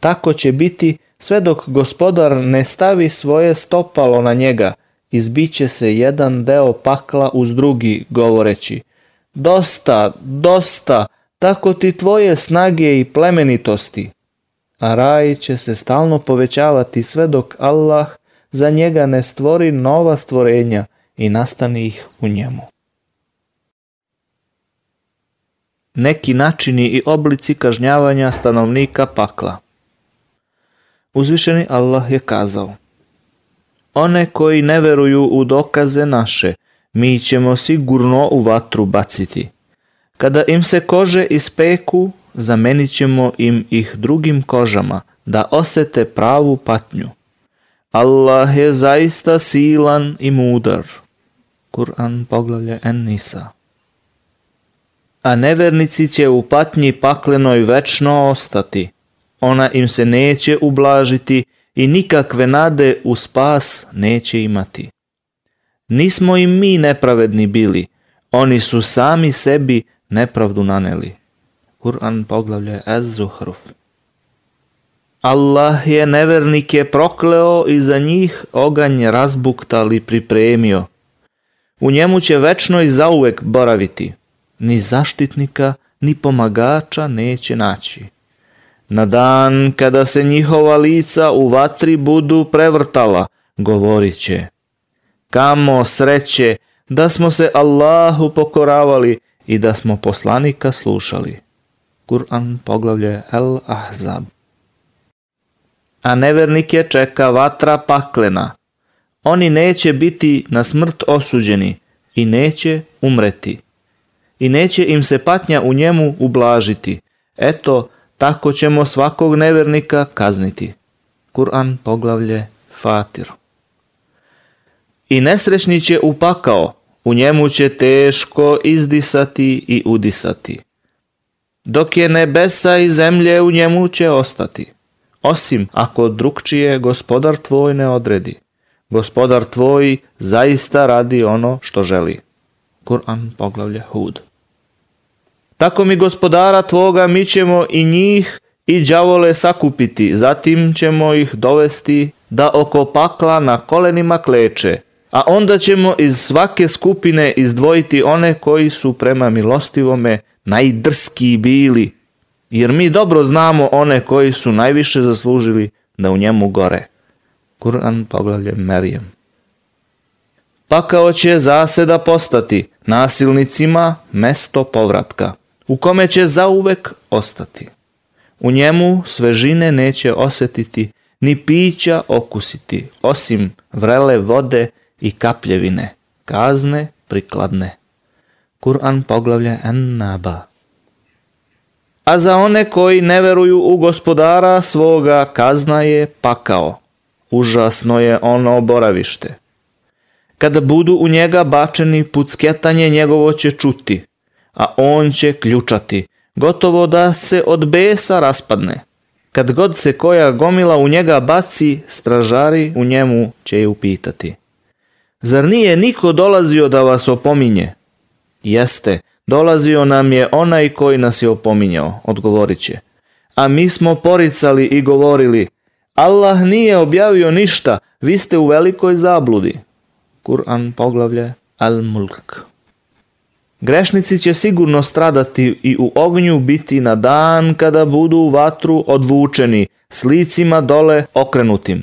Tako će biti sve dok gospodar ne stavi svoje stopalo na njega, izbiće se jedan deo pakla uz drugi, govoreći Dosta, dosta, tako ti tvoje snage i plemenitosti. A raj će se stalno povećavati sve dok Allah za njega ne stvori nova stvorenja i nastani ih u njemu. Neki načini i oblici kažnjavanja stanovnika pakla. Uzvišeni Allah je kazao One koji ne veruju u dokaze naše, mi ćemo sigurno u vatru baciti. Kada im se kože ispeku, zamenit ćemo im ih drugim kožama, da osete pravu patnju. Allah je zaista silan i mudar. Kur'an poglavlje En-Nisa. A nevernici će u patnji paklenoj večno ostati. Ona im se neće ublažiti i nikakve nade u spas neće imati. Nismo im mi nepravedni bili, oni su sami sebi nepravdu naneli. Kur'an poglavlje Az-Zuhruf. Allah je nevernike prokleo i za njih oganj razbuktali pripremio. U njemu će večno i zauvek boraviti. Ni zaštitnika, ni pomagača neće naći. Na dan kada se njihova lica u vatri budu prevrtala, govorit će. Kamo sreće da smo se Allahu pokoravali i da smo poslanika slušali. Kur'an poglavlje El Ahzab a nevernike čeka vatra paklena. Oni neće biti na smrt osuđeni i neće umreti. I neće im se patnja u njemu ublažiti. Eto, tako ćemo svakog nevernika kazniti. Kur'an poglavlje Fatir. I nesrećni će upakao, u njemu će teško izdisati i udisati. Dok je nebesa i zemlje u njemu će ostati osim ako drugčije gospodar tvoj ne odredi. Gospodar tvoj zaista radi ono što želi. Kur'an poglavlja Hud. Tako mi gospodara tvoga mi ćemo i njih i đavole sakupiti, zatim ćemo ih dovesti da oko pakla na kolenima kleče, a onda ćemo iz svake skupine izdvojiti one koji su prema milostivome najdrski bili, jer mi dobro znamo one koji su najviše zaslužili da u njemu gore. Kur'an poglavlje Merijem. Pakao će zaseda postati nasilnicima mesto povratka, u kome će zauvek ostati. U njemu svežine neće osetiti, ni pića okusiti, osim vrele vode i kapljevine, kazne prikladne. Kur'an poglavlje An-Naba a za one koji ne veruju u gospodara svoga kazna je pakao. Užasno je ono boravište. Kada budu u njega bačeni, pucketanje njegovo će čuti, a on će ključati, gotovo da se od besa raspadne. Kad god se koja gomila u njega baci, stražari u njemu će je upitati. Zar nije niko dolazio da vas opominje? Jeste, Dolazio nam je onaj koji nas je opominjao, odgovorit će. A mi smo poricali i govorili, Allah nije objavio ništa, vi ste u velikoj zabludi. Kur'an poglavlje Al-Mulk. Grešnici će sigurno stradati i u ognju biti na dan kada budu u vatru odvučeni, s licima dole okrenutim.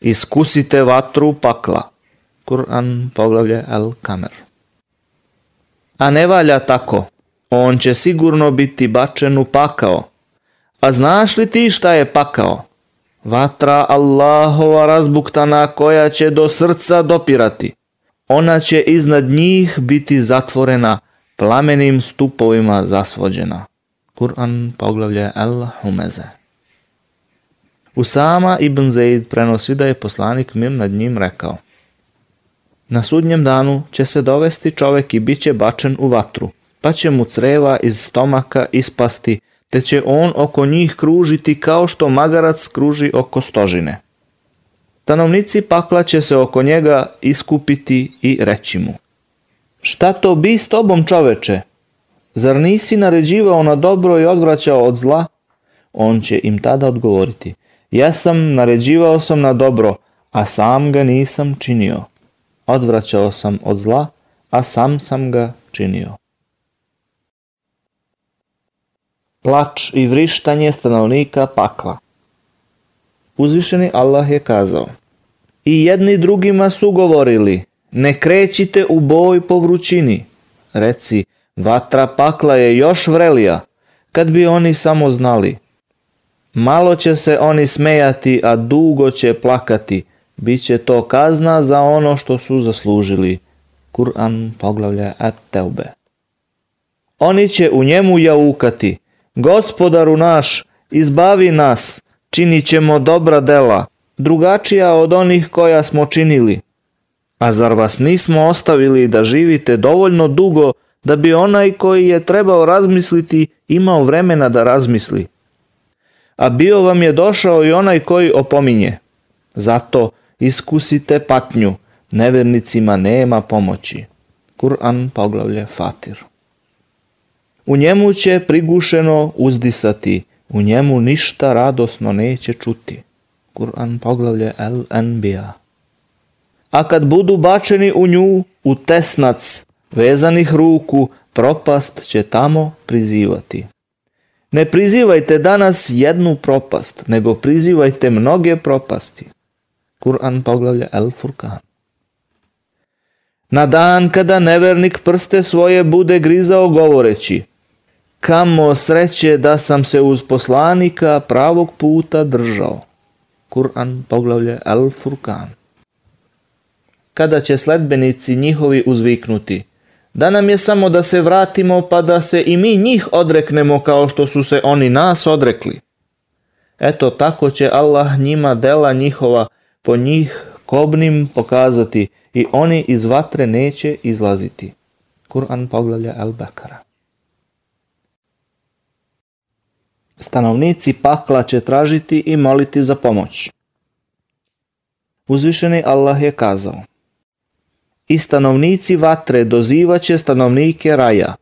Iskusite vatru pakla. Kur'an poglavlje Al-Kamer a ne valja tako. On će sigurno biti bačen u pakao. A znaš li ti šta je pakao? Vatra Allahova razbuktana koja će do srca dopirati. Ona će iznad njih biti zatvorena, plamenim stupovima zasvođena. Kur'an poglavlje El humeze Usama ibn Zaid prenosi da je poslanik mir nad njim rekao na sudnjem danu će se dovesti čovek i bit će bačen u vatru, pa će mu creva iz stomaka ispasti, te će on oko njih kružiti kao što magarac kruži oko stožine. Stanovnici pakla će se oko njega iskupiti i reći mu. Šta to bi s tobom čoveče? Zar nisi naređivao na dobro i odvraćao od zla? On će im tada odgovoriti. Ja sam naređivao sam na dobro, a sam ga nisam činio odvraćao sam od zla, a sam sam ga činio. Plač i vrištanje stanovnika pakla. Uzvišeni Allah je kazao I jedni drugima su govorili Ne krećite u boj po vrućini. Reci, vatra pakla je još vrelija, kad bi oni samo znali. Malo će se oni smejati, a dugo će plakati, Bit će to kazna za ono što su zaslužili. Kur'an poglavlja At-Teube. Oni će u njemu jaukati. Gospodaru naš, izbavi nas, činit ćemo dobra dela, drugačija od onih koja smo činili. A zar vas nismo ostavili da živite dovoljno dugo da bi onaj koji je trebao razmisliti imao vremena da razmisli? A bio vam je došao i onaj koji opominje. Zato iskusite patnju, nevernicima nema pomoći. Kur'an poglavlje Fatir. U njemu će prigušeno uzdisati, u njemu ništa radosno neće čuti. Kur'an poglavlje El A kad budu bačeni u nju, u tesnac, vezanih ruku, propast će tamo prizivati. Ne prizivajte danas jednu propast, nego prizivajte mnoge propasti. Kur'an poglavlje El Furkan. Na dan kada nevernik prste svoje bude grizao govoreći Kamo sreće da sam se uz poslanika pravog puta držao. Kur'an poglavlje El Furkan. Kada će sledbenici njihovi uzviknuti da nam je samo da se vratimo pa da se i mi njih odreknemo kao što su se oni nas odrekli. Eto tako će Allah njima dela njihova po njih kobnim pokazati i oni iz vatre neće izlaziti. Kur'an poglavlja Al-Bakara. Stanovnici pakla će tražiti i moliti za pomoć. Uzvišeni Allah je kazao I stanovnici vatre dozivaće stanovnike raja.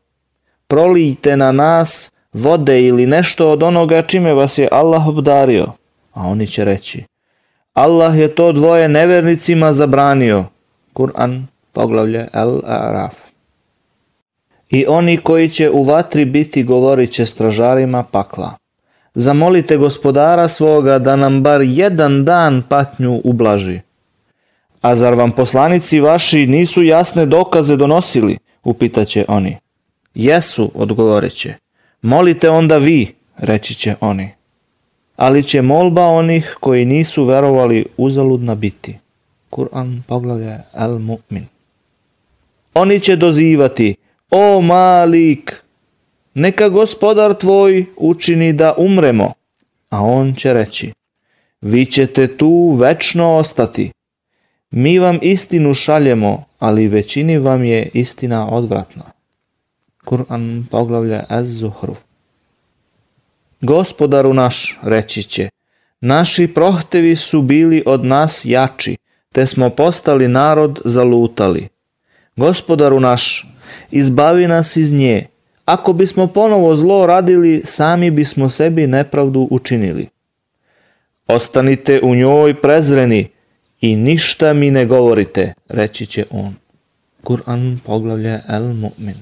Prolijte na nas vode ili nešto od onoga čime vas je Allah obdario. A oni će reći Allah je to dvoje nevernicima zabranio. Kur'an, poglavlje Al-Araf. I oni koji će u vatri biti govorit će stražarima pakla. Zamolite gospodara svoga da nam bar jedan dan patnju ublaži. A zar vam poslanici vaši nisu jasne dokaze donosili? Upitaće oni. Jesu, odgovorit će. Molite onda vi, reći će oni ali će molba onih koji nisu verovali uzaludna biti. Kur'an poglavlje Al-Mu'min. Oni će dozivati, o malik, neka gospodar tvoj učini da umremo, a on će reći, vi ćete tu večno ostati. Mi vam istinu šaljemo, ali većini vam je istina odvratna. Kur'an poglavlja Az-Zuhruf. Gospodaru naš, reći će, naši prohtevi su bili od nas jači, te smo postali narod zalutali. Gospodaru naš, izbavi nas iz nje, ako bismo ponovo zlo radili, sami bismo sebi nepravdu učinili. Ostanite u njoj prezreni i ništa mi ne govorite, reći će on. Kur'an poglavlja El Mu'min.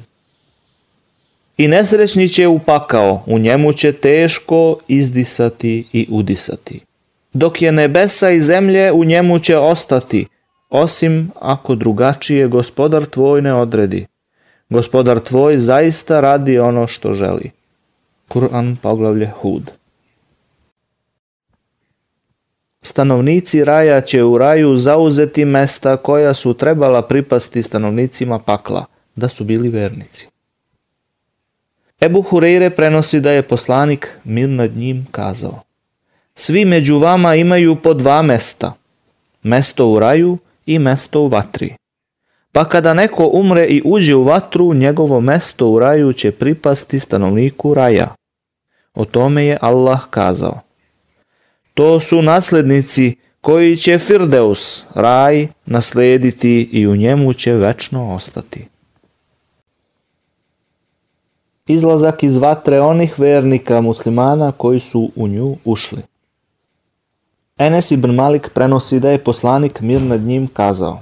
I nesrećni će u pakao, u njemu će teško izdisati i udisati. Dok je nebesa i zemlje u njemu će ostati, osim ako drugačije gospodar tvoj ne odredi. Gospodar tvoj zaista radi ono što želi. Kur'an poglavlje Hud. Stanovnici raja će u raju zauzeti mesta koja su trebala pripasti stanovnicima pakla, da su bili vernici. Ebu Hureyre prenosi da je poslanik mir nad njim kazao Svi među vama imaju po dva mesta, mesto u raju i mesto u vatri. Pa kada neko umre i uđe u vatru, njegovo mesto u raju će pripasti stanovniku raja. O tome je Allah kazao. To su naslednici koji će Firdeus, raj, naslediti i u njemu će večno ostati izlazak iz vatre onih vernika muslimana koji su u nju ušli. Enes ibn Malik prenosi da je poslanik mir nad njim kazao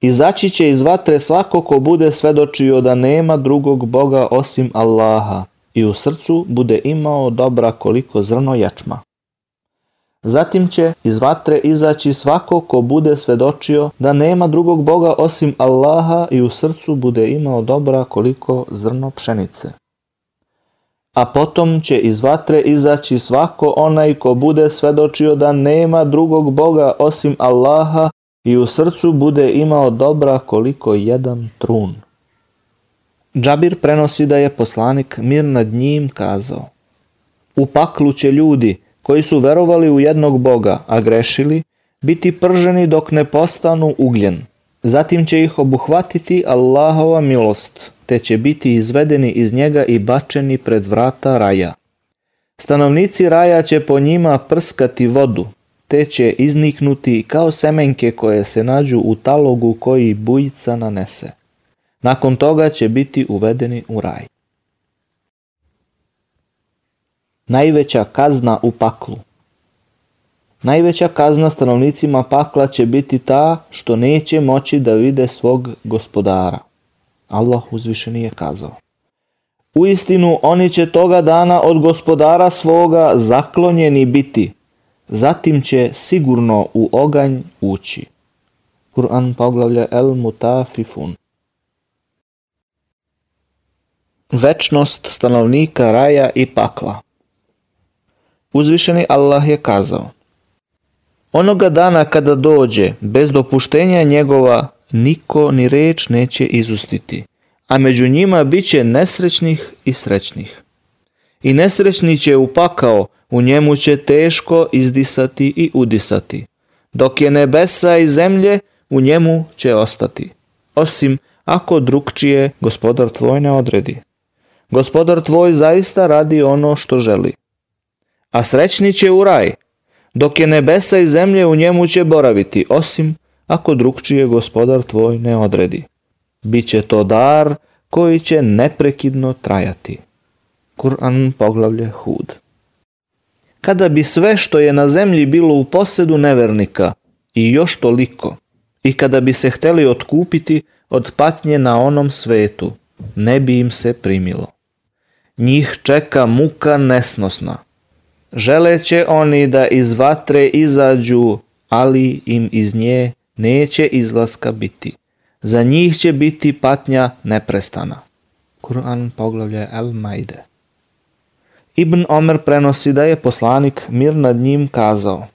Izaći će iz vatre svako ko bude svedočio da nema drugog Boga osim Allaha i u srcu bude imao dobra koliko zrno jačma. Zatim će iz vatre izaći svako ko bude svedočio da nema drugog Boga osim Allaha i u srcu bude imao dobra koliko zrno pšenice. A potom će iz vatre izaći svako onaj ko bude svedočio da nema drugog Boga osim Allaha i u srcu bude imao dobra koliko jedan trun. Džabir prenosi da je poslanik mir nad njim kazao U paklu će ljudi koji su verovali u jednog Boga, a grešili, biti prženi dok ne postanu ugljen. Zatim će ih obuhvatiti Allahova milost, te će biti izvedeni iz njega i bačeni pred vrata raja. Stanovnici raja će po njima prskati vodu, te će izniknuti kao semenke koje se nađu u talogu koji bujica nanese. Nakon toga će biti uvedeni u raj. Najveća kazna u paklu. Najveća kazna stanovnicima pakla će biti ta što neće moći da vide svog gospodara. Allah uzvišeni je kazao. U istinu oni će toga dana od gospodara svoga zaklonjeni biti, zatim će sigurno u oganj ući. Kur'an poglavlja El Mutafifun. Večnost stanovnika raja i pakla. Uzvišeni Allah je kazao Onoga dana kada dođe, bez dopuštenja njegova, niko ni reč neće izustiti, a među njima bit će nesrećnih i srećnih. I nesrećni će upakao, u njemu će teško izdisati i udisati, dok je nebesa i zemlje, u njemu će ostati, osim ako drugčije gospodar tvoj ne odredi. Gospodar tvoj zaista radi ono što želi a srećni će u raj, dok je nebesa i zemlje u njemu će boraviti, osim ako drugčije gospodar tvoj ne odredi. Biće to dar koji će neprekidno trajati. Kur'an poglavlje Hud. Kada bi sve što je na zemlji bilo u posedu nevernika i još toliko, i kada bi se htjeli otkupiti od patnje na onom svetu, ne bi im se primilo. Njih čeka muka nesnosna. Želeće oni da iz vatre izađu, ali im iz nje neće izlaska biti. Za njih će biti patnja neprestana. Kur'an poglavlja El Maide. Ibn Omer prenosi da je poslanik mir nad njim kazao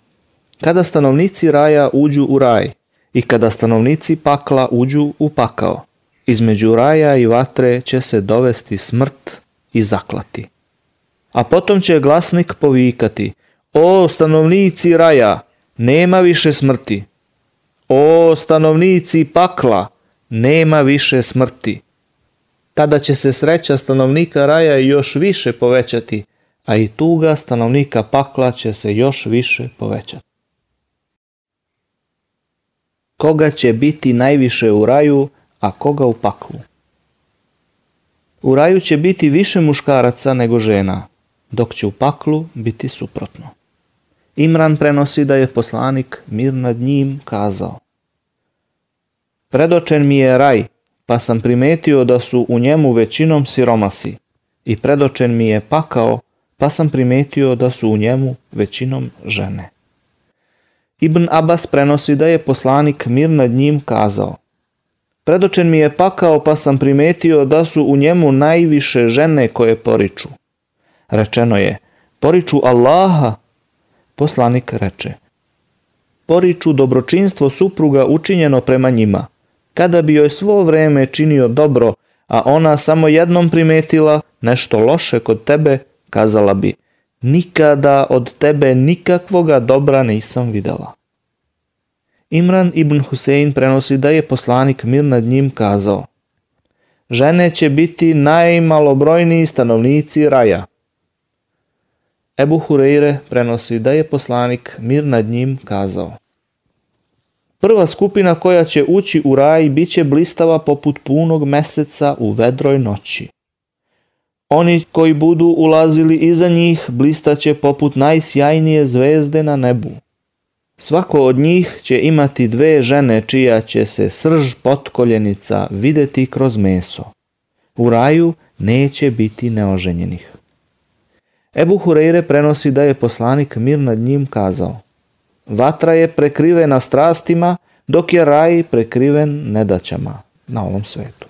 Kada stanovnici raja uđu u raj i kada stanovnici pakla uđu u pakao, između raja i vatre će se dovesti smrt i zaklati. A potom će glasnik povikati, o stanovnici raja, nema više smrti. O stanovnici pakla, nema više smrti. Tada će se sreća stanovnika raja još više povećati, a i tuga stanovnika pakla će se još više povećati. Koga će biti najviše u raju, a koga u paklu? U raju će biti više muškaraca nego žena, dok će u paklu biti suprotno. Imran prenosi da je poslanik mir nad njim kazao. Predočen mi je raj, pa sam primetio da su u njemu većinom siromasi. I predočen mi je pakao, pa sam primetio da su u njemu većinom žene. Ibn Abbas prenosi da je poslanik mir nad njim kazao. Predočen mi je pakao, pa sam primetio da su u njemu najviše žene koje poriču. Rečeno je, poriču Allaha. Poslanik reče, poriču dobročinstvo supruga učinjeno prema njima. Kada bi joj svo vreme činio dobro, a ona samo jednom primetila nešto loše kod tebe, kazala bi, nikada od tebe nikakvoga dobra nisam videla. Imran ibn Husein prenosi da je poslanik mir nad njim kazao, žene će biti najmalobrojniji stanovnici raja. Ebu Hureyre prenosi da je poslanik mir nad njim kazao. Prva skupina koja će ući u raj bit će blistava poput punog meseca u vedroj noći. Oni koji budu ulazili iza njih blistaće poput najsjajnije zvezde na nebu. Svako od njih će imati dve žene čija će se srž potkoljenica vidjeti kroz meso. U raju neće biti neoženjenih. Ebu Hureyre prenosi da je poslanik mir nad njim kazao Vatra je prekrivena strastima, dok je raj prekriven nedaćama na ovom svetu.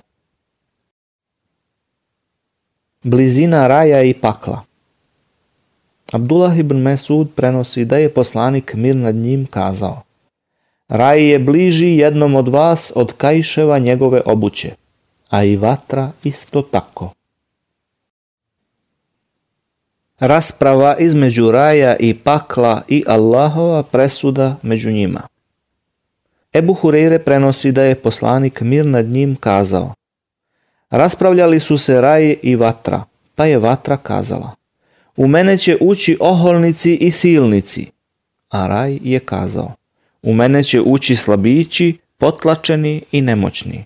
Blizina raja i pakla Abdullah ibn Mesud prenosi da je poslanik mir nad njim kazao Raj je bliži jednom od vas od kajševa njegove obuće, a i vatra isto tako rasprava između raja i pakla i Allahova presuda među njima. Ebu Hureyre prenosi da je poslanik mir nad njim kazao Raspravljali su se raje i vatra, pa je vatra kazala U mene će ući oholnici i silnici, a raj je kazao U mene će ući slabići, potlačeni i nemoćni.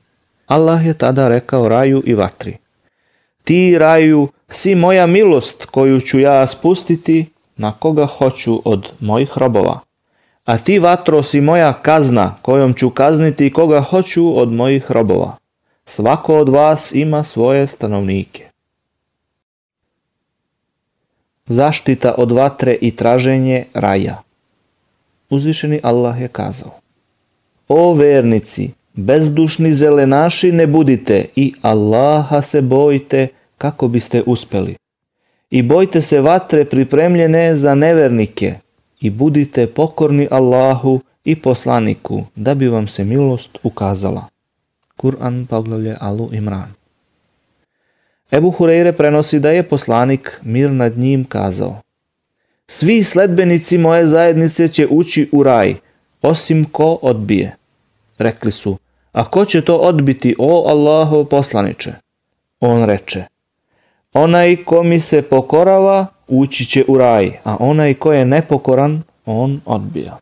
Allah je tada rekao raju i vatri Ti raju si moja milost koju ću ja spustiti na koga hoću od mojih robova. A ti vatro si moja kazna kojom ću kazniti koga hoću od mojih robova. Svako od vas ima svoje stanovnike. Zaštita od vatre i traženje raja. Uzvišeni Allah je kazao. O vernici, bezdušni zelenaši ne budite i Allaha se bojite, kako biste uspeli. I bojte se vatre pripremljene za nevernike i budite pokorni Allahu i poslaniku da bi vam se milost ukazala. Kur'an Pavlovlje Alu Imran. Ebu Hureyre prenosi da je poslanik mir nad njim kazao Svi sledbenici moje zajednice će ući u raj, osim ko odbije. Rekli su, a ko će to odbiti, o Allaho poslaniče? On reče, Onaj ko mi se pokorava, ući će u raj, a onaj ko je nepokoran, on odbija.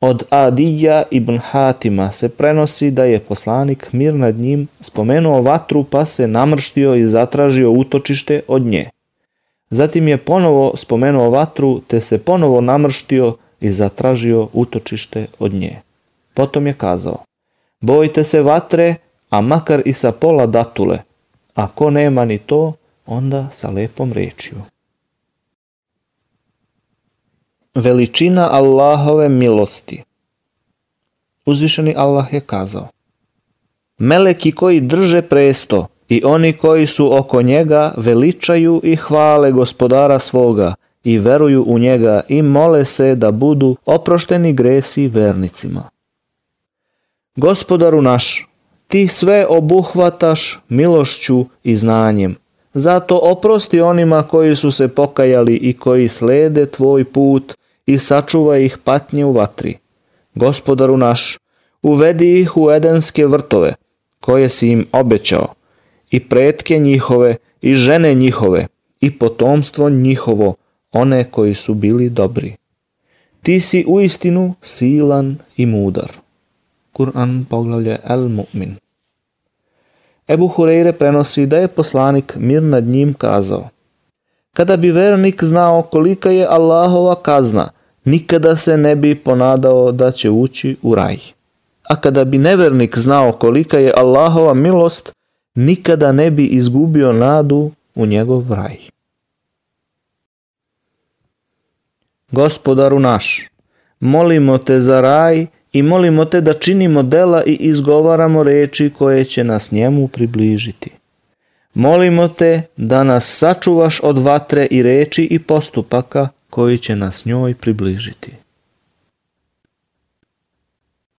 Od Adija ibn Hatima se prenosi da je poslanik mir nad njim spomenuo vatru pa se namrštio i zatražio utočište od nje. Zatim je ponovo spomenuo vatru te se ponovo namrštio i zatražio utočište od nje. Potom je kazao, bojite se vatre, a makar i sa pola datule, ako nema ni to, onda sa lepom rečju. Veličina Allahove milosti Uzvišeni Allah je kazao Meleki koji drže presto i oni koji su oko njega veličaju i hvale gospodara svoga i veruju u njega i mole se da budu oprošteni gresi vernicima. Gospodaru naš, ti sve obuhvataš milošću i znanjem. Zato oprosti onima koji su se pokajali i koji slede tvoj put i sačuvaj ih patnje u vatri. Gospodaru naš, uvedi ih u edenske vrtove, koje si im obećao, i pretke njihove, i žene njihove, i potomstvo njihovo, one koji su bili dobri. Ti si uistinu silan i mudar. Kur'an poglavlje El Mu'min. Ebu Hureyre prenosi da je poslanik mir nad njim kazao Kada bi vernik znao kolika je Allahova kazna, nikada se ne bi ponadao da će ući u raj. A kada bi nevernik znao kolika je Allahova milost, nikada ne bi izgubio nadu u njegov raj. Gospodaru naš, molimo te za raj i molimo te da činimo dela i izgovaramo reči koje će nas njemu približiti. Molimo te da nas sačuvaš od vatre i reči i postupaka koji će nas njoj približiti.